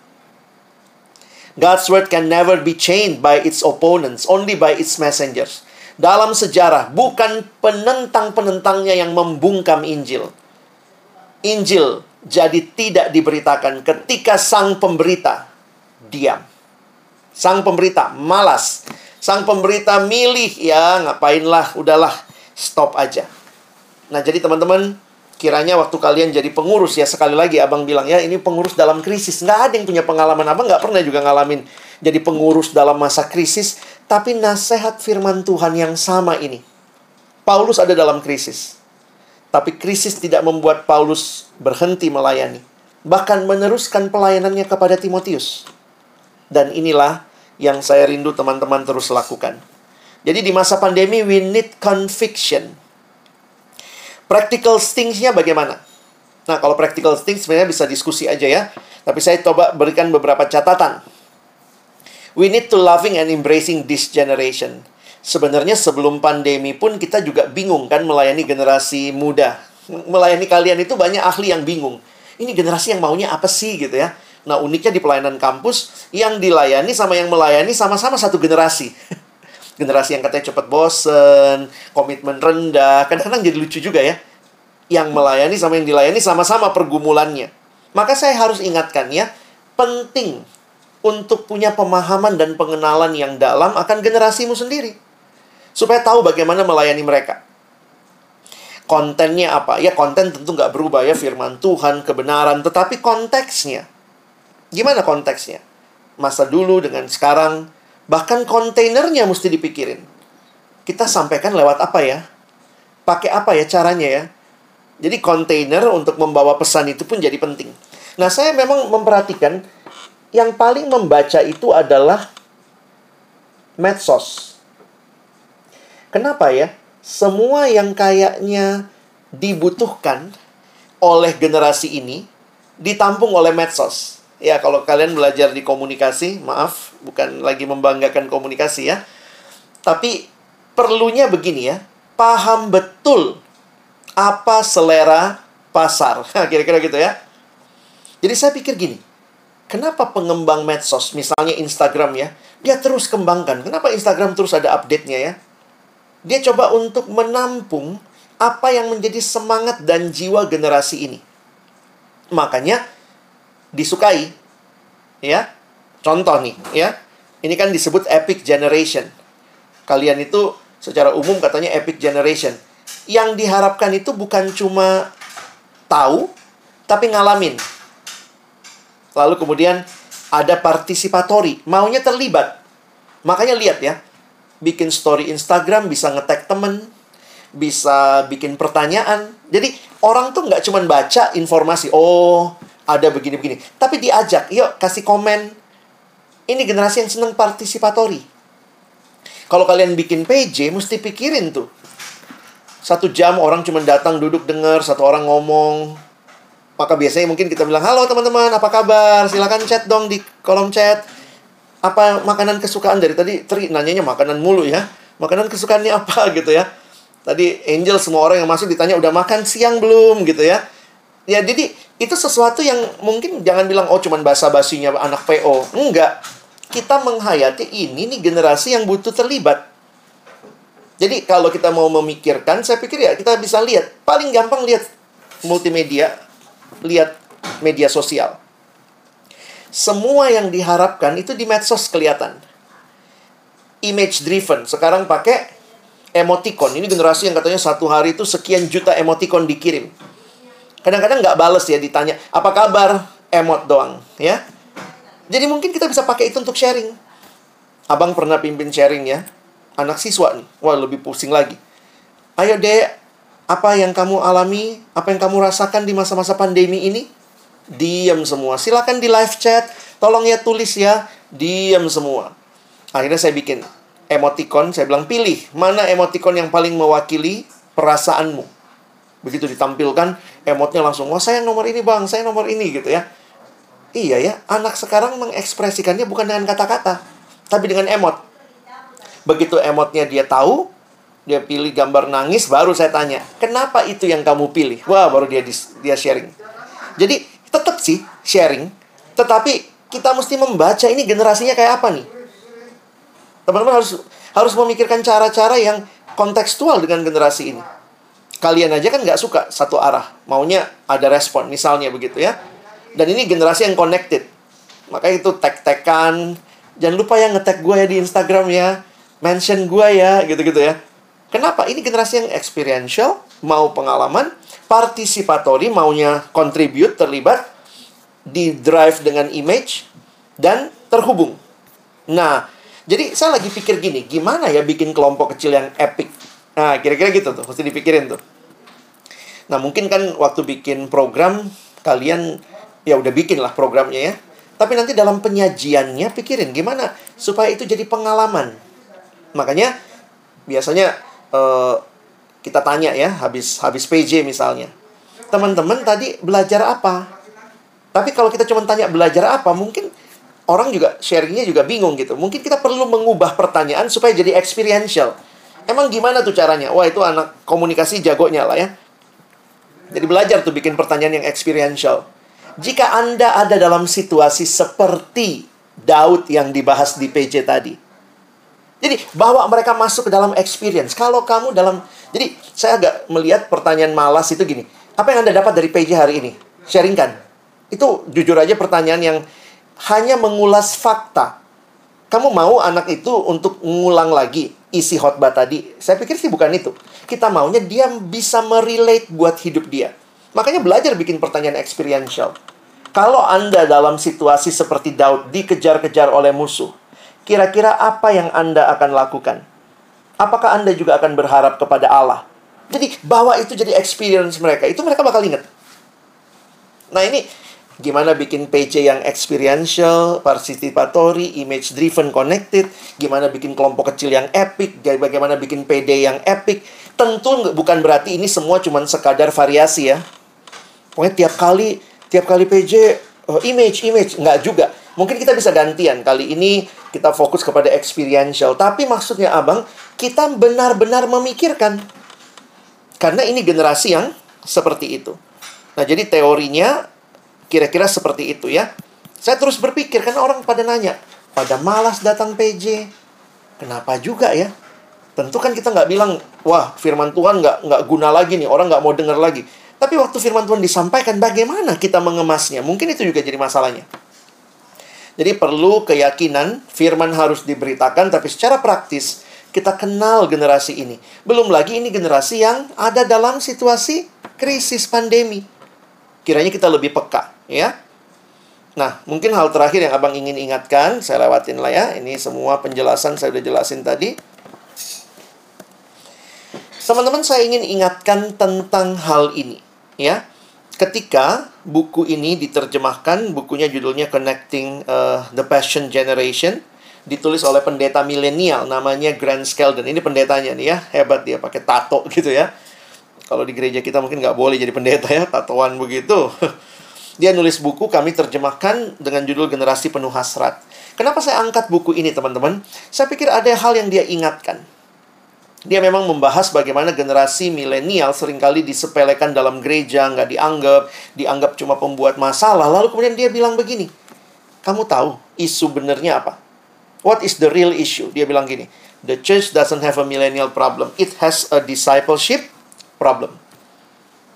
God's word can never be chained by its opponents, only by its messengers. Dalam sejarah, bukan penentang-penentangnya yang membungkam Injil. Injil jadi tidak diberitakan ketika sang pemberita diam. Sang pemberita malas. Sang pemberita milih, ya ngapainlah, udahlah, stop aja. Nah, jadi teman-teman, kiranya waktu kalian jadi pengurus ya, sekali lagi abang bilang ya, ini pengurus dalam krisis. Nggak ada yang punya pengalaman. Abang nggak pernah juga ngalamin jadi pengurus dalam masa krisis. Tapi nasihat firman Tuhan yang sama ini. Paulus ada dalam krisis. Tapi krisis tidak membuat Paulus berhenti melayani. Bahkan meneruskan pelayanannya kepada Timotius. Dan inilah yang saya rindu teman-teman terus lakukan. Jadi di masa pandemi we need conviction. Practical things-nya bagaimana? Nah, kalau practical things sebenarnya bisa diskusi aja ya. Tapi saya coba berikan beberapa catatan. We need to loving and embracing this generation. Sebenarnya sebelum pandemi pun kita juga bingung kan melayani generasi muda. Melayani kalian itu banyak ahli yang bingung. Ini generasi yang maunya apa sih gitu ya. Nah, uniknya di pelayanan kampus, yang dilayani sama yang melayani sama-sama satu generasi. generasi yang katanya cepat bosen, komitmen rendah, kadang-kadang jadi lucu juga ya. Yang melayani sama yang dilayani sama-sama pergumulannya. Maka saya harus ingatkan ya, penting untuk punya pemahaman dan pengenalan yang dalam akan generasimu sendiri. Supaya tahu bagaimana melayani mereka. Kontennya apa? Ya konten tentu nggak berubah ya, firman Tuhan, kebenaran. Tetapi konteksnya, Gimana konteksnya? Masa dulu dengan sekarang, bahkan kontainernya mesti dipikirin. Kita sampaikan lewat apa ya? Pakai apa ya caranya ya? Jadi kontainer untuk membawa pesan itu pun jadi penting. Nah, saya memang memperhatikan yang paling membaca itu adalah medsos. Kenapa ya? Semua yang kayaknya dibutuhkan oleh generasi ini ditampung oleh medsos. Ya, kalau kalian belajar di komunikasi, maaf, bukan lagi membanggakan komunikasi ya. Tapi perlunya begini ya, paham betul apa selera pasar. Kira-kira gitu ya. Jadi saya pikir gini, kenapa pengembang medsos, misalnya Instagram ya, dia terus kembangkan. Kenapa Instagram terus ada update-nya ya? Dia coba untuk menampung apa yang menjadi semangat dan jiwa generasi ini. Makanya disukai. Ya. Contoh nih, ya. Ini kan disebut epic generation. Kalian itu secara umum katanya epic generation. Yang diharapkan itu bukan cuma tahu, tapi ngalamin. Lalu kemudian ada partisipatori, maunya terlibat. Makanya lihat ya, bikin story Instagram bisa ngetek temen, bisa bikin pertanyaan. Jadi orang tuh nggak cuma baca informasi, oh ada begini-begini. Tapi diajak, yuk kasih komen. Ini generasi yang senang partisipatori. Kalau kalian bikin PJ, mesti pikirin tuh. Satu jam orang cuma datang duduk dengar, satu orang ngomong. Maka biasanya mungkin kita bilang, halo teman-teman, apa kabar? Silahkan chat dong di kolom chat. Apa makanan kesukaan dari tadi? Tri nanyanya makanan mulu ya. Makanan kesukaannya apa gitu ya. Tadi Angel semua orang yang masuk ditanya udah makan siang belum gitu ya. Ya jadi itu sesuatu yang mungkin jangan bilang oh cuman basa-basinya anak PO. Enggak. Kita menghayati ini nih generasi yang butuh terlibat. Jadi kalau kita mau memikirkan, saya pikir ya kita bisa lihat. Paling gampang lihat multimedia, lihat media sosial. Semua yang diharapkan itu di medsos kelihatan. Image driven. Sekarang pakai emoticon. Ini generasi yang katanya satu hari itu sekian juta emoticon dikirim. Kadang-kadang nggak bales ya ditanya, apa kabar? Emot doang, ya. Jadi mungkin kita bisa pakai itu untuk sharing. Abang pernah pimpin sharing ya. Anak siswa nih. Wah, lebih pusing lagi. Ayo, Dek. Apa yang kamu alami? Apa yang kamu rasakan di masa-masa pandemi ini? Diam semua. Silakan di live chat. Tolong ya tulis ya. Diam semua. Akhirnya saya bikin emoticon. Saya bilang, pilih. Mana emoticon yang paling mewakili perasaanmu? Begitu ditampilkan, emotnya langsung, wah saya nomor ini bang, saya nomor ini gitu ya. Iya ya, anak sekarang mengekspresikannya bukan dengan kata-kata, tapi dengan emot. Begitu emotnya dia tahu, dia pilih gambar nangis, baru saya tanya, kenapa itu yang kamu pilih? Wah, baru dia dia sharing. Jadi tetap sih sharing, tetapi kita mesti membaca ini generasinya kayak apa nih. Teman-teman harus harus memikirkan cara-cara yang kontekstual dengan generasi ini. Kalian aja kan nggak suka satu arah, maunya ada respon, misalnya begitu ya. Dan ini generasi yang connected. Makanya itu tag-tagan. Jangan lupa ya nge-tag gue ya di Instagram ya. Mention gue ya, gitu-gitu ya. Kenapa? Ini generasi yang experiential, mau pengalaman, partisipatori, maunya contribute, terlibat, di drive dengan image, dan terhubung. Nah, jadi saya lagi pikir gini, gimana ya bikin kelompok kecil yang epic? Nah, kira-kira gitu tuh, mesti dipikirin tuh. Nah, mungkin kan waktu bikin program, kalian ya udah bikin lah programnya ya. Tapi nanti dalam penyajiannya pikirin gimana supaya itu jadi pengalaman. Makanya biasanya uh, kita tanya ya habis habis PJ misalnya. Teman-teman tadi belajar apa? Tapi kalau kita cuma tanya belajar apa, mungkin orang juga sharingnya juga bingung gitu. Mungkin kita perlu mengubah pertanyaan supaya jadi experiential. Emang gimana tuh caranya? Wah itu anak komunikasi jagonya lah ya. Jadi belajar tuh bikin pertanyaan yang experiential. Jika Anda ada dalam situasi seperti Daud yang dibahas di PJ tadi, jadi bawa mereka masuk ke dalam experience. Kalau kamu dalam jadi saya agak melihat pertanyaan malas itu gini. Apa yang Anda dapat dari PJ hari ini? Sharingkan. Itu jujur aja pertanyaan yang hanya mengulas fakta. Kamu mau anak itu untuk mengulang lagi isi khotbah tadi? Saya pikir sih bukan itu. Kita maunya dia bisa merelate buat hidup dia. Makanya belajar bikin pertanyaan experiential. Kalau Anda dalam situasi seperti Daud dikejar-kejar oleh musuh, Kira-kira apa yang Anda akan lakukan? Apakah Anda juga akan berharap kepada Allah? Jadi, bawa itu jadi experience mereka. Itu mereka bakal ingat. Nah, ini gimana bikin PJ yang experiential, participatory, image driven, connected, gimana bikin kelompok kecil yang epic, bagaimana bikin PD yang epic. Tentu bukan berarti ini semua cuma sekadar variasi ya. Pokoknya tiap kali tiap kali PJ eh, image image nggak juga. Mungkin kita bisa gantian. Kali ini kita fokus kepada experiential. Tapi maksudnya abang, kita benar-benar memikirkan. Karena ini generasi yang seperti itu. Nah, jadi teorinya kira-kira seperti itu ya. Saya terus berpikir, karena orang pada nanya, pada malas datang PJ. Kenapa juga ya? Tentu kan kita nggak bilang, wah firman Tuhan nggak nggak guna lagi nih, orang nggak mau dengar lagi. Tapi waktu firman Tuhan disampaikan, bagaimana kita mengemasnya? Mungkin itu juga jadi masalahnya. Jadi perlu keyakinan, firman harus diberitakan, tapi secara praktis kita kenal generasi ini. Belum lagi ini generasi yang ada dalam situasi krisis pandemi. Kiranya kita lebih peka, ya. Nah, mungkin hal terakhir yang abang ingin ingatkan, saya lewatin lah ya. Ini semua penjelasan saya udah jelasin tadi. Teman-teman, saya ingin ingatkan tentang hal ini, ya ketika buku ini diterjemahkan, bukunya judulnya Connecting uh, the Passion Generation, ditulis oleh pendeta milenial namanya Grant Skeldon. Ini pendetanya nih ya, hebat dia pakai tato gitu ya. Kalau di gereja kita mungkin nggak boleh jadi pendeta ya, tatoan begitu. Dia nulis buku, kami terjemahkan dengan judul Generasi Penuh Hasrat. Kenapa saya angkat buku ini, teman-teman? Saya pikir ada hal yang dia ingatkan dia memang membahas bagaimana generasi milenial sering kali disepelekan dalam gereja, nggak dianggap, dianggap cuma pembuat masalah. Lalu kemudian dia bilang begini, kamu tahu isu benernya apa? What is the real issue? Dia bilang gini, the church doesn't have a millennial problem, it has a discipleship problem.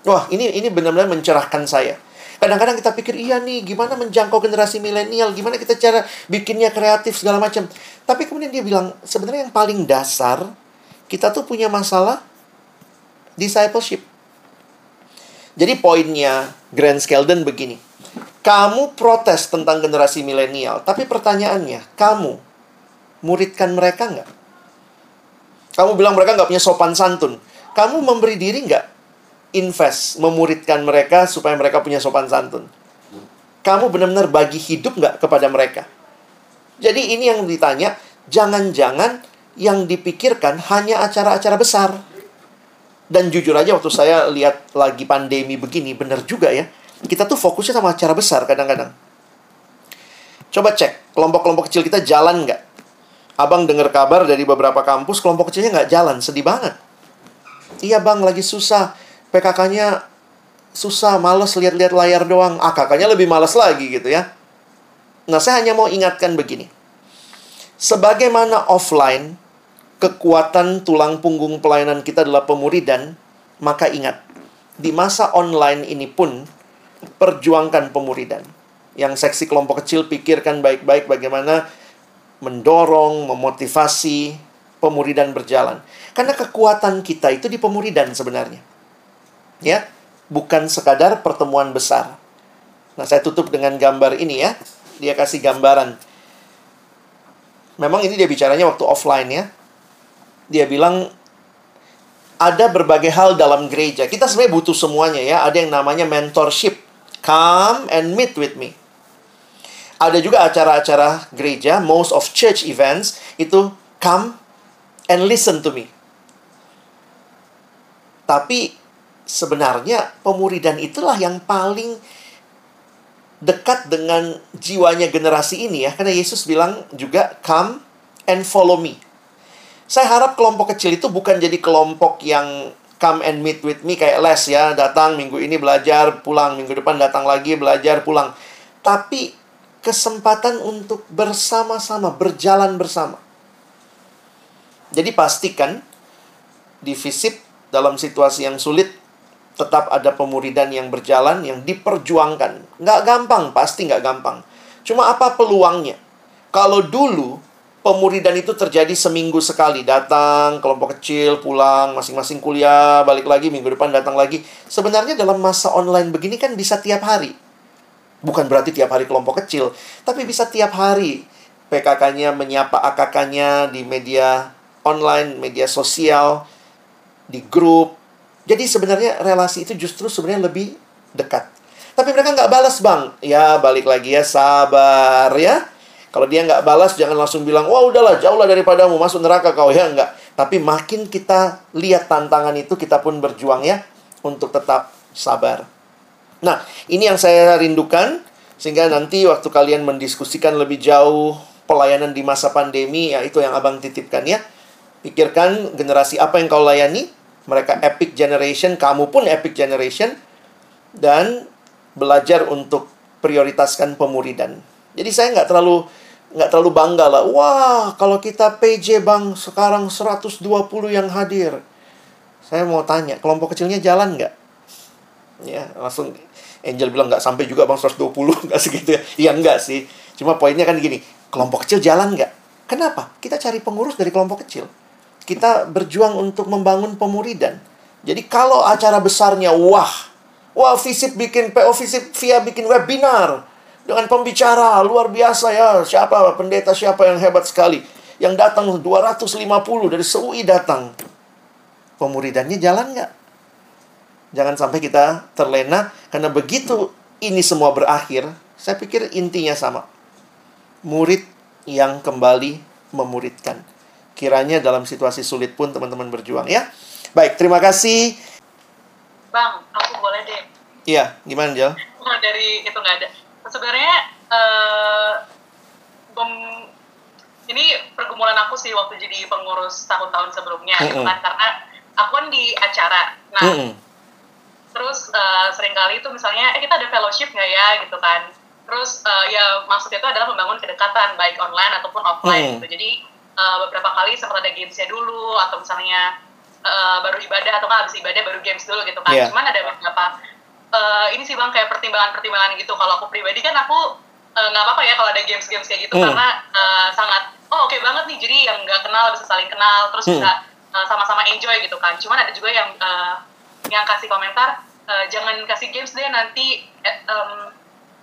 Wah, ini ini benar-benar mencerahkan saya. Kadang-kadang kita pikir, iya nih, gimana menjangkau generasi milenial, gimana kita cara bikinnya kreatif segala macam. Tapi kemudian dia bilang, sebenarnya yang paling dasar kita tuh punya masalah discipleship. Jadi poinnya Grand Skeldon begini. Kamu protes tentang generasi milenial, tapi pertanyaannya, kamu muridkan mereka nggak? Kamu bilang mereka nggak punya sopan santun. Kamu memberi diri nggak invest, memuridkan mereka supaya mereka punya sopan santun? Kamu benar-benar bagi hidup nggak kepada mereka? Jadi ini yang ditanya, jangan-jangan yang dipikirkan hanya acara-acara besar. Dan jujur aja waktu saya lihat lagi pandemi begini, benar juga ya. Kita tuh fokusnya sama acara besar kadang-kadang. Coba cek, kelompok-kelompok kecil kita jalan nggak? Abang dengar kabar dari beberapa kampus kelompok kecilnya nggak jalan, sedih banget. Iya bang, lagi susah. PKK-nya susah, males lihat-lihat layar doang. AKK-nya lebih males lagi gitu ya. Nah, saya hanya mau ingatkan begini. Sebagaimana offline, kekuatan tulang punggung pelayanan kita adalah pemuridan, maka ingat, di masa online ini pun perjuangkan pemuridan. Yang seksi kelompok kecil pikirkan baik-baik bagaimana mendorong, memotivasi pemuridan berjalan. Karena kekuatan kita itu di pemuridan sebenarnya. Ya, bukan sekadar pertemuan besar. Nah, saya tutup dengan gambar ini ya. Dia kasih gambaran. Memang ini dia bicaranya waktu offline ya. Dia bilang ada berbagai hal dalam gereja. Kita sebenarnya butuh semuanya ya. Ada yang namanya mentorship. Come and meet with me. Ada juga acara-acara gereja, most of church events, itu come and listen to me. Tapi sebenarnya pemuridan itulah yang paling dekat dengan jiwanya generasi ini ya. Karena Yesus bilang juga come and follow me. Saya harap kelompok kecil itu bukan jadi kelompok yang come and meet with me kayak les ya. Datang minggu ini belajar, pulang. Minggu depan datang lagi, belajar, pulang. Tapi kesempatan untuk bersama-sama, berjalan bersama. Jadi pastikan di FISIP dalam situasi yang sulit tetap ada pemuridan yang berjalan, yang diperjuangkan. Nggak gampang, pasti nggak gampang. Cuma apa peluangnya? Kalau dulu pemuridan itu terjadi seminggu sekali. Datang, kelompok kecil, pulang, masing-masing kuliah, balik lagi, minggu depan datang lagi. Sebenarnya dalam masa online begini kan bisa tiap hari. Bukan berarti tiap hari kelompok kecil, tapi bisa tiap hari PKK-nya menyapa AKK-nya di media online, media sosial, di grup. Jadi sebenarnya relasi itu justru sebenarnya lebih dekat. Tapi mereka nggak balas bang. Ya balik lagi ya sabar ya. Kalau dia nggak balas jangan langsung bilang wah udahlah jauhlah daripadamu masuk neraka kau ya nggak. Tapi makin kita lihat tantangan itu kita pun berjuang ya untuk tetap sabar. Nah, ini yang saya rindukan sehingga nanti waktu kalian mendiskusikan lebih jauh pelayanan di masa pandemi ya itu yang Abang titipkan ya. Pikirkan generasi apa yang kau layani, mereka epic generation, kamu pun epic generation dan belajar untuk prioritaskan pemuridan. Jadi saya nggak terlalu nggak terlalu bangga lah. Wah, kalau kita PJ Bang sekarang 120 yang hadir. Saya mau tanya, kelompok kecilnya jalan nggak? Ya, langsung Angel bilang nggak sampai juga bang 120 nggak segitu ya. Iya nggak sih. Cuma poinnya kan gini kelompok kecil jalan nggak? Kenapa? Kita cari pengurus dari kelompok kecil. Kita berjuang untuk membangun pemuridan. Jadi kalau acara besarnya wah wah visip bikin PO visip via bikin webinar dengan pembicara luar biasa ya siapa pendeta siapa yang hebat sekali yang datang 250 dari SUI datang pemuridannya jalan nggak Jangan sampai kita terlena karena begitu ini semua berakhir, saya pikir intinya sama. Murid yang kembali memuridkan. Kiranya dalam situasi sulit pun teman-teman berjuang ya. Baik, terima kasih. Bang, aku boleh deh. Iya, gimana Jel? Dari itu nggak ada. Sebenarnya uh, ini pergumulan aku sih waktu jadi pengurus tahun-tahun sebelumnya, mm -hmm. kan karena aku kan di acara. Nah, mm -hmm terus uh, sering kali itu misalnya eh kita ada fellowship nggak ya gitu kan terus uh, ya maksudnya itu adalah membangun kedekatan baik online ataupun offline hmm. gitu jadi uh, beberapa kali sempat ada gamesnya dulu atau misalnya uh, baru ibadah atau kan habis ibadah baru games dulu gitu kan yeah. cuman ada beberapa uh, ini sih bang kayak pertimbangan-pertimbangan gitu kalau aku pribadi kan aku nggak uh, apa-apa ya kalau ada games-games kayak gitu hmm. karena uh, sangat oh oke okay banget nih jadi yang nggak kenal bisa saling kenal terus hmm. bisa uh, sama-sama enjoy gitu kan cuman ada juga yang uh, yang kasih komentar uh, jangan kasih games deh nanti um,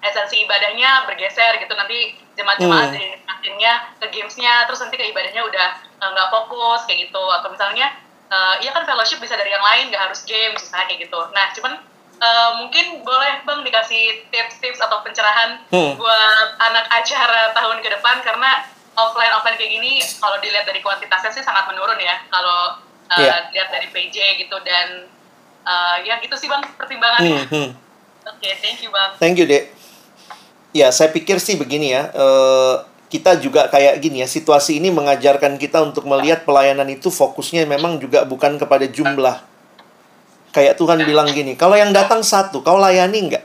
esensi ibadahnya bergeser gitu nanti jemaat-jemaat hmm. dinikmatinnya ke gamesnya terus nanti ke ibadahnya udah nggak uh, fokus kayak gitu atau misalnya uh, iya kan fellowship bisa dari yang lain nggak harus games misalnya kayak gitu nah cuman uh, mungkin boleh bang dikasih tips-tips atau pencerahan hmm. buat anak acara tahun ke depan karena offline offline kayak gini kalau dilihat dari kuantitasnya sih sangat menurun ya kalau uh, yeah. lihat dari PJ gitu dan uh, ya gitu sih bang pertimbangannya. Hmm, hmm. Oke, okay, thank you bang. Thank you dek. Ya, saya pikir sih begini ya. Uh, kita juga kayak gini ya, situasi ini mengajarkan kita untuk melihat pelayanan itu fokusnya memang juga bukan kepada jumlah. Kayak Tuhan bilang gini, kalau yang datang satu, kau layani nggak?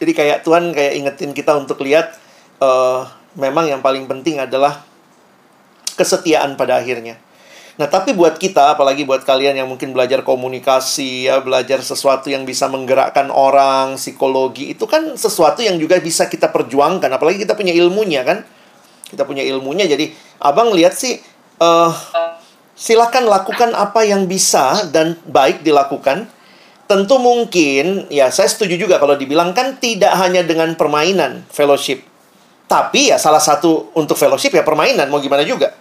Jadi kayak Tuhan kayak ingetin kita untuk lihat uh, memang yang paling penting adalah kesetiaan pada akhirnya. Nah, tapi buat kita, apalagi buat kalian yang mungkin belajar komunikasi, ya, belajar sesuatu yang bisa menggerakkan orang, psikologi, itu kan sesuatu yang juga bisa kita perjuangkan. Apalagi kita punya ilmunya, kan? Kita punya ilmunya, jadi abang lihat sih, uh, silakan lakukan apa yang bisa dan baik dilakukan. Tentu mungkin, ya saya setuju juga kalau dibilang kan tidak hanya dengan permainan, fellowship. Tapi ya salah satu untuk fellowship ya permainan, mau gimana juga.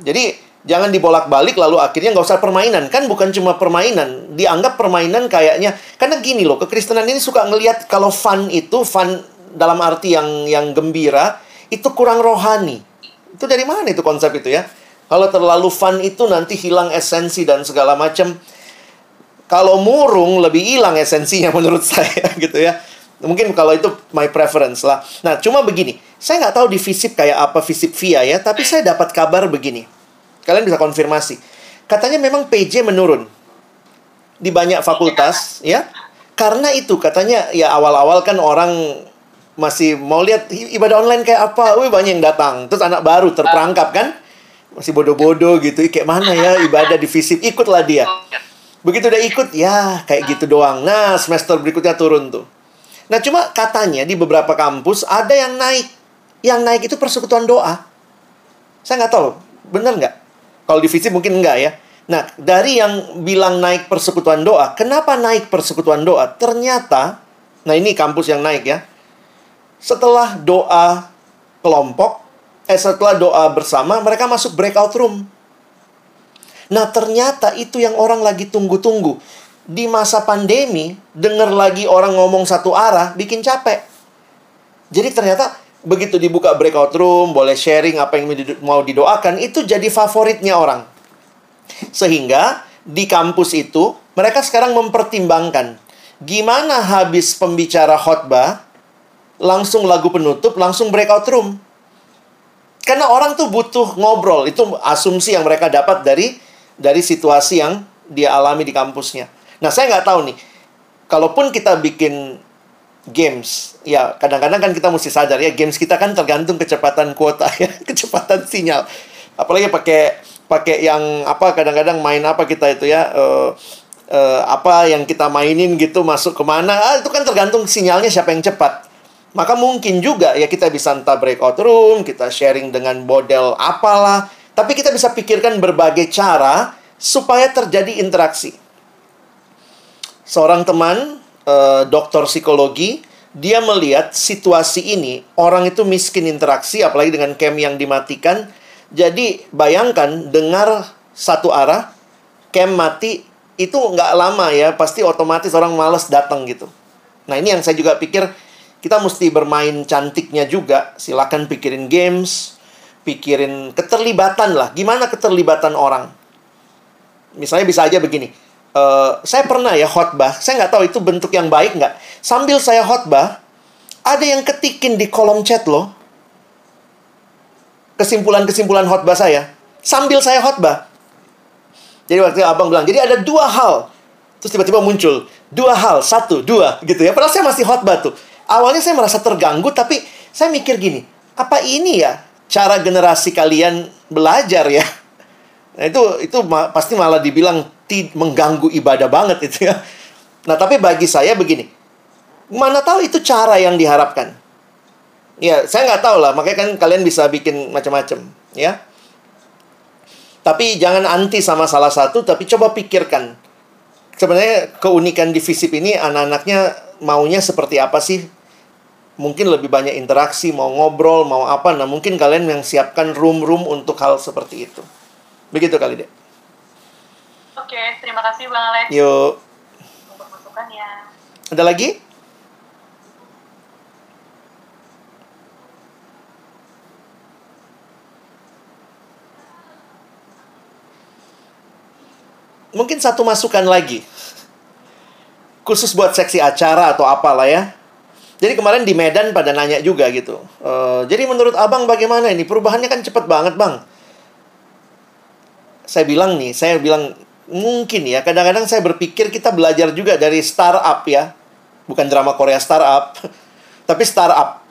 Jadi Jangan dibolak-balik lalu akhirnya nggak usah permainan. Kan bukan cuma permainan. Dianggap permainan kayaknya. Karena gini loh, kekristenan ini suka ngelihat kalau fun itu, fun dalam arti yang yang gembira, itu kurang rohani. Itu dari mana itu konsep itu ya? Kalau terlalu fun itu nanti hilang esensi dan segala macam. Kalau murung lebih hilang esensinya menurut saya gitu ya. Mungkin kalau itu my preference lah. Nah, cuma begini. Saya nggak tahu di visip kayak apa visip via ya, tapi saya dapat kabar begini Kalian bisa konfirmasi. Katanya memang PJ menurun di banyak fakultas ya. Karena itu katanya ya awal-awal kan orang masih mau lihat ibadah online kayak apa. Wih banyak yang datang. Terus anak baru terperangkap kan. Masih bodoh-bodoh gitu. Kayak mana ya ibadah di visip. Ikutlah dia. Begitu udah ikut, ya kayak gitu doang. Nah, semester berikutnya turun tuh. Nah, cuma katanya di beberapa kampus ada yang naik. Yang naik itu persekutuan doa. Saya nggak tahu, bener nggak? Kalau divisi mungkin enggak ya. Nah, dari yang bilang naik persekutuan doa, kenapa naik persekutuan doa? Ternyata, nah ini kampus yang naik ya. Setelah doa kelompok, eh setelah doa bersama, mereka masuk breakout room. Nah, ternyata itu yang orang lagi tunggu-tunggu. Di masa pandemi, denger lagi orang ngomong satu arah, bikin capek. Jadi ternyata begitu dibuka breakout room, boleh sharing apa yang mau didoakan, itu jadi favoritnya orang. Sehingga di kampus itu, mereka sekarang mempertimbangkan gimana habis pembicara khotbah, langsung lagu penutup, langsung breakout room. Karena orang tuh butuh ngobrol, itu asumsi yang mereka dapat dari dari situasi yang dia alami di kampusnya. Nah, saya nggak tahu nih, kalaupun kita bikin games. Ya, kadang-kadang kan kita mesti sadar ya, games kita kan tergantung kecepatan kuota ya, kecepatan sinyal. Apalagi pakai pakai yang apa kadang-kadang main apa kita itu ya uh, uh, apa yang kita mainin gitu masuk ke mana ah, itu kan tergantung sinyalnya siapa yang cepat maka mungkin juga ya kita bisa entah breakout room kita sharing dengan model apalah tapi kita bisa pikirkan berbagai cara supaya terjadi interaksi seorang teman uh, dokter psikologi, dia melihat situasi ini orang itu miskin interaksi apalagi dengan cam yang dimatikan. Jadi bayangkan dengar satu arah cam mati itu nggak lama ya pasti otomatis orang males datang gitu. Nah ini yang saya juga pikir kita mesti bermain cantiknya juga. Silakan pikirin games, pikirin keterlibatan lah. Gimana keterlibatan orang? Misalnya bisa aja begini uh, saya pernah ya khotbah, saya nggak tahu itu bentuk yang baik nggak. Sambil saya khotbah, ada yang ketikin di kolom chat loh. Kesimpulan-kesimpulan khotbah saya. Sambil saya khotbah. Jadi waktu abang bilang, jadi ada dua hal. Terus tiba-tiba muncul. Dua hal, satu, dua gitu ya. Padahal saya masih khotbah tuh. Awalnya saya merasa terganggu, tapi saya mikir gini, apa ini ya cara generasi kalian belajar ya? Nah itu itu ma pasti malah dibilang mengganggu ibadah banget itu ya. Nah, tapi bagi saya begini. Mana tahu itu cara yang diharapkan. Ya, saya nggak tahu lah. Makanya kan kalian bisa bikin macam-macam, ya. Tapi jangan anti sama salah satu, tapi coba pikirkan. Sebenarnya keunikan di FISIP ini anak-anaknya maunya seperti apa sih? Mungkin lebih banyak interaksi, mau ngobrol, mau apa. Nah, mungkin kalian yang siapkan room-room untuk hal seperti itu. Begitu kali deh. Oke, terima kasih Bang Alex. Yuk. Untuk masukannya. Ada lagi? Mungkin satu masukan lagi. Khusus buat seksi acara atau apalah ya. Jadi kemarin di Medan pada nanya juga gitu. Uh, jadi menurut abang bagaimana ini? Perubahannya kan cepet banget bang. Saya bilang nih, saya bilang mungkin ya. Kadang-kadang saya berpikir kita belajar juga dari startup ya. Bukan drama Korea startup, tapi startup.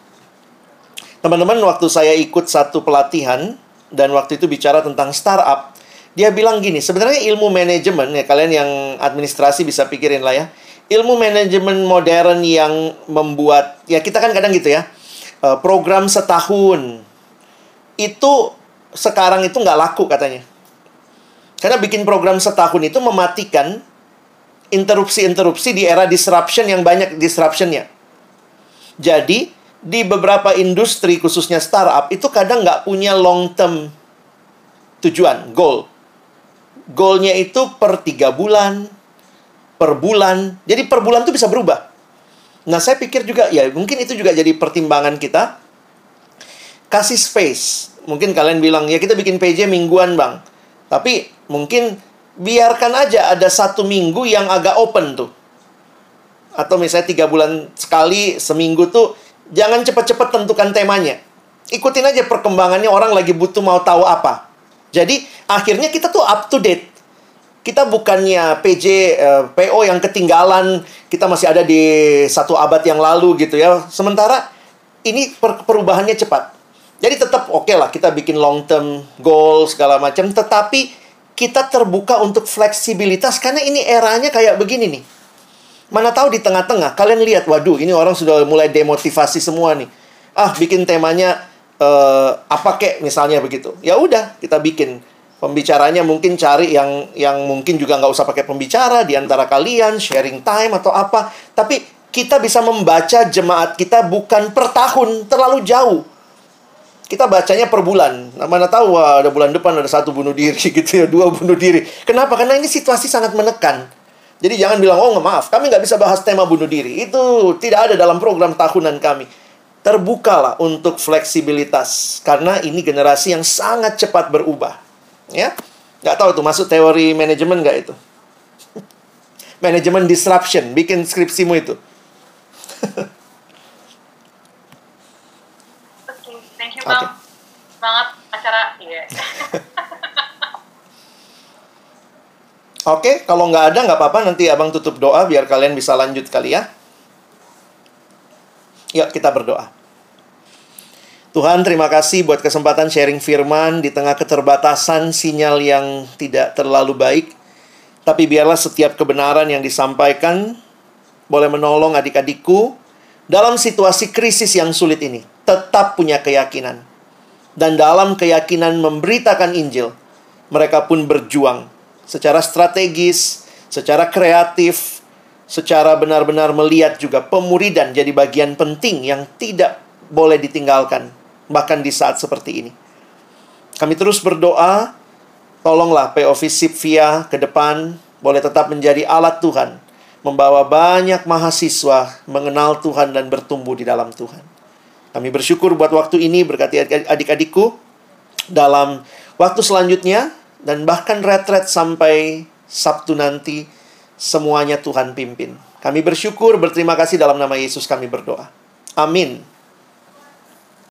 Teman-teman, waktu saya ikut satu pelatihan dan waktu itu bicara tentang startup, dia bilang gini, sebenarnya ilmu manajemen ya kalian yang administrasi bisa pikirin lah ya ilmu manajemen modern yang membuat ya kita kan kadang gitu ya eh, program setahun itu sekarang itu nggak laku katanya. Karena bikin program setahun itu mematikan interupsi-interupsi di era disruption yang banyak disruptionnya. Jadi di beberapa industri khususnya startup itu kadang nggak punya long term tujuan goal. Goalnya itu per tiga bulan per bulan. Jadi per bulan itu bisa berubah. Nah, saya pikir juga ya mungkin itu juga jadi pertimbangan kita. Kasih space. Mungkin kalian bilang, ya kita bikin PJ mingguan, Bang. Tapi mungkin biarkan aja ada satu minggu yang agak open tuh. Atau misalnya tiga bulan sekali, seminggu tuh, jangan cepat-cepat tentukan temanya. Ikutin aja perkembangannya orang lagi butuh mau tahu apa. Jadi akhirnya kita tuh up to date kita bukannya PJ uh, eh, PO yang ketinggalan, kita masih ada di satu abad yang lalu gitu ya. Sementara ini per perubahannya cepat. Jadi tetap oke okay lah kita bikin long term goal segala macam, tetapi kita terbuka untuk fleksibilitas karena ini eranya kayak begini nih. Mana tahu di tengah-tengah kalian lihat, waduh ini orang sudah mulai demotivasi semua nih. Ah, bikin temanya uh, apa kek misalnya begitu. Ya udah, kita bikin Pembicaranya mungkin cari yang yang mungkin juga nggak usah pakai pembicara di antara kalian, sharing time atau apa. Tapi kita bisa membaca jemaat kita bukan per tahun, terlalu jauh. Kita bacanya per bulan. Nah, mana tahu wah, ada bulan depan ada satu bunuh diri gitu ya, dua bunuh diri. Kenapa? Karena ini situasi sangat menekan. Jadi jangan bilang, oh maaf, kami nggak bisa bahas tema bunuh diri. Itu tidak ada dalam program tahunan kami. Terbukalah untuk fleksibilitas. Karena ini generasi yang sangat cepat berubah. Ya, nggak tahu tuh masuk teori manajemen nggak itu? manajemen disruption, bikin skripsimu itu. Oke, thank you bang. Okay. Semangat acara. Yeah. Oke, okay, kalau nggak ada nggak apa-apa nanti abang tutup doa biar kalian bisa lanjut kali ya. Yuk kita berdoa. Tuhan, terima kasih buat kesempatan sharing firman di tengah keterbatasan sinyal yang tidak terlalu baik. Tapi biarlah setiap kebenaran yang disampaikan boleh menolong adik-adikku dalam situasi krisis yang sulit ini. Tetap punya keyakinan. Dan dalam keyakinan memberitakan Injil, mereka pun berjuang secara strategis, secara kreatif, secara benar-benar melihat juga pemuridan jadi bagian penting yang tidak boleh ditinggalkan bahkan di saat seperti ini. Kami terus berdoa, tolonglah POV Sipvia ke depan boleh tetap menjadi alat Tuhan, membawa banyak mahasiswa mengenal Tuhan dan bertumbuh di dalam Tuhan. Kami bersyukur buat waktu ini berkati adik-adikku dalam waktu selanjutnya dan bahkan retret sampai Sabtu nanti semuanya Tuhan pimpin. Kami bersyukur berterima kasih dalam nama Yesus kami berdoa. Amin.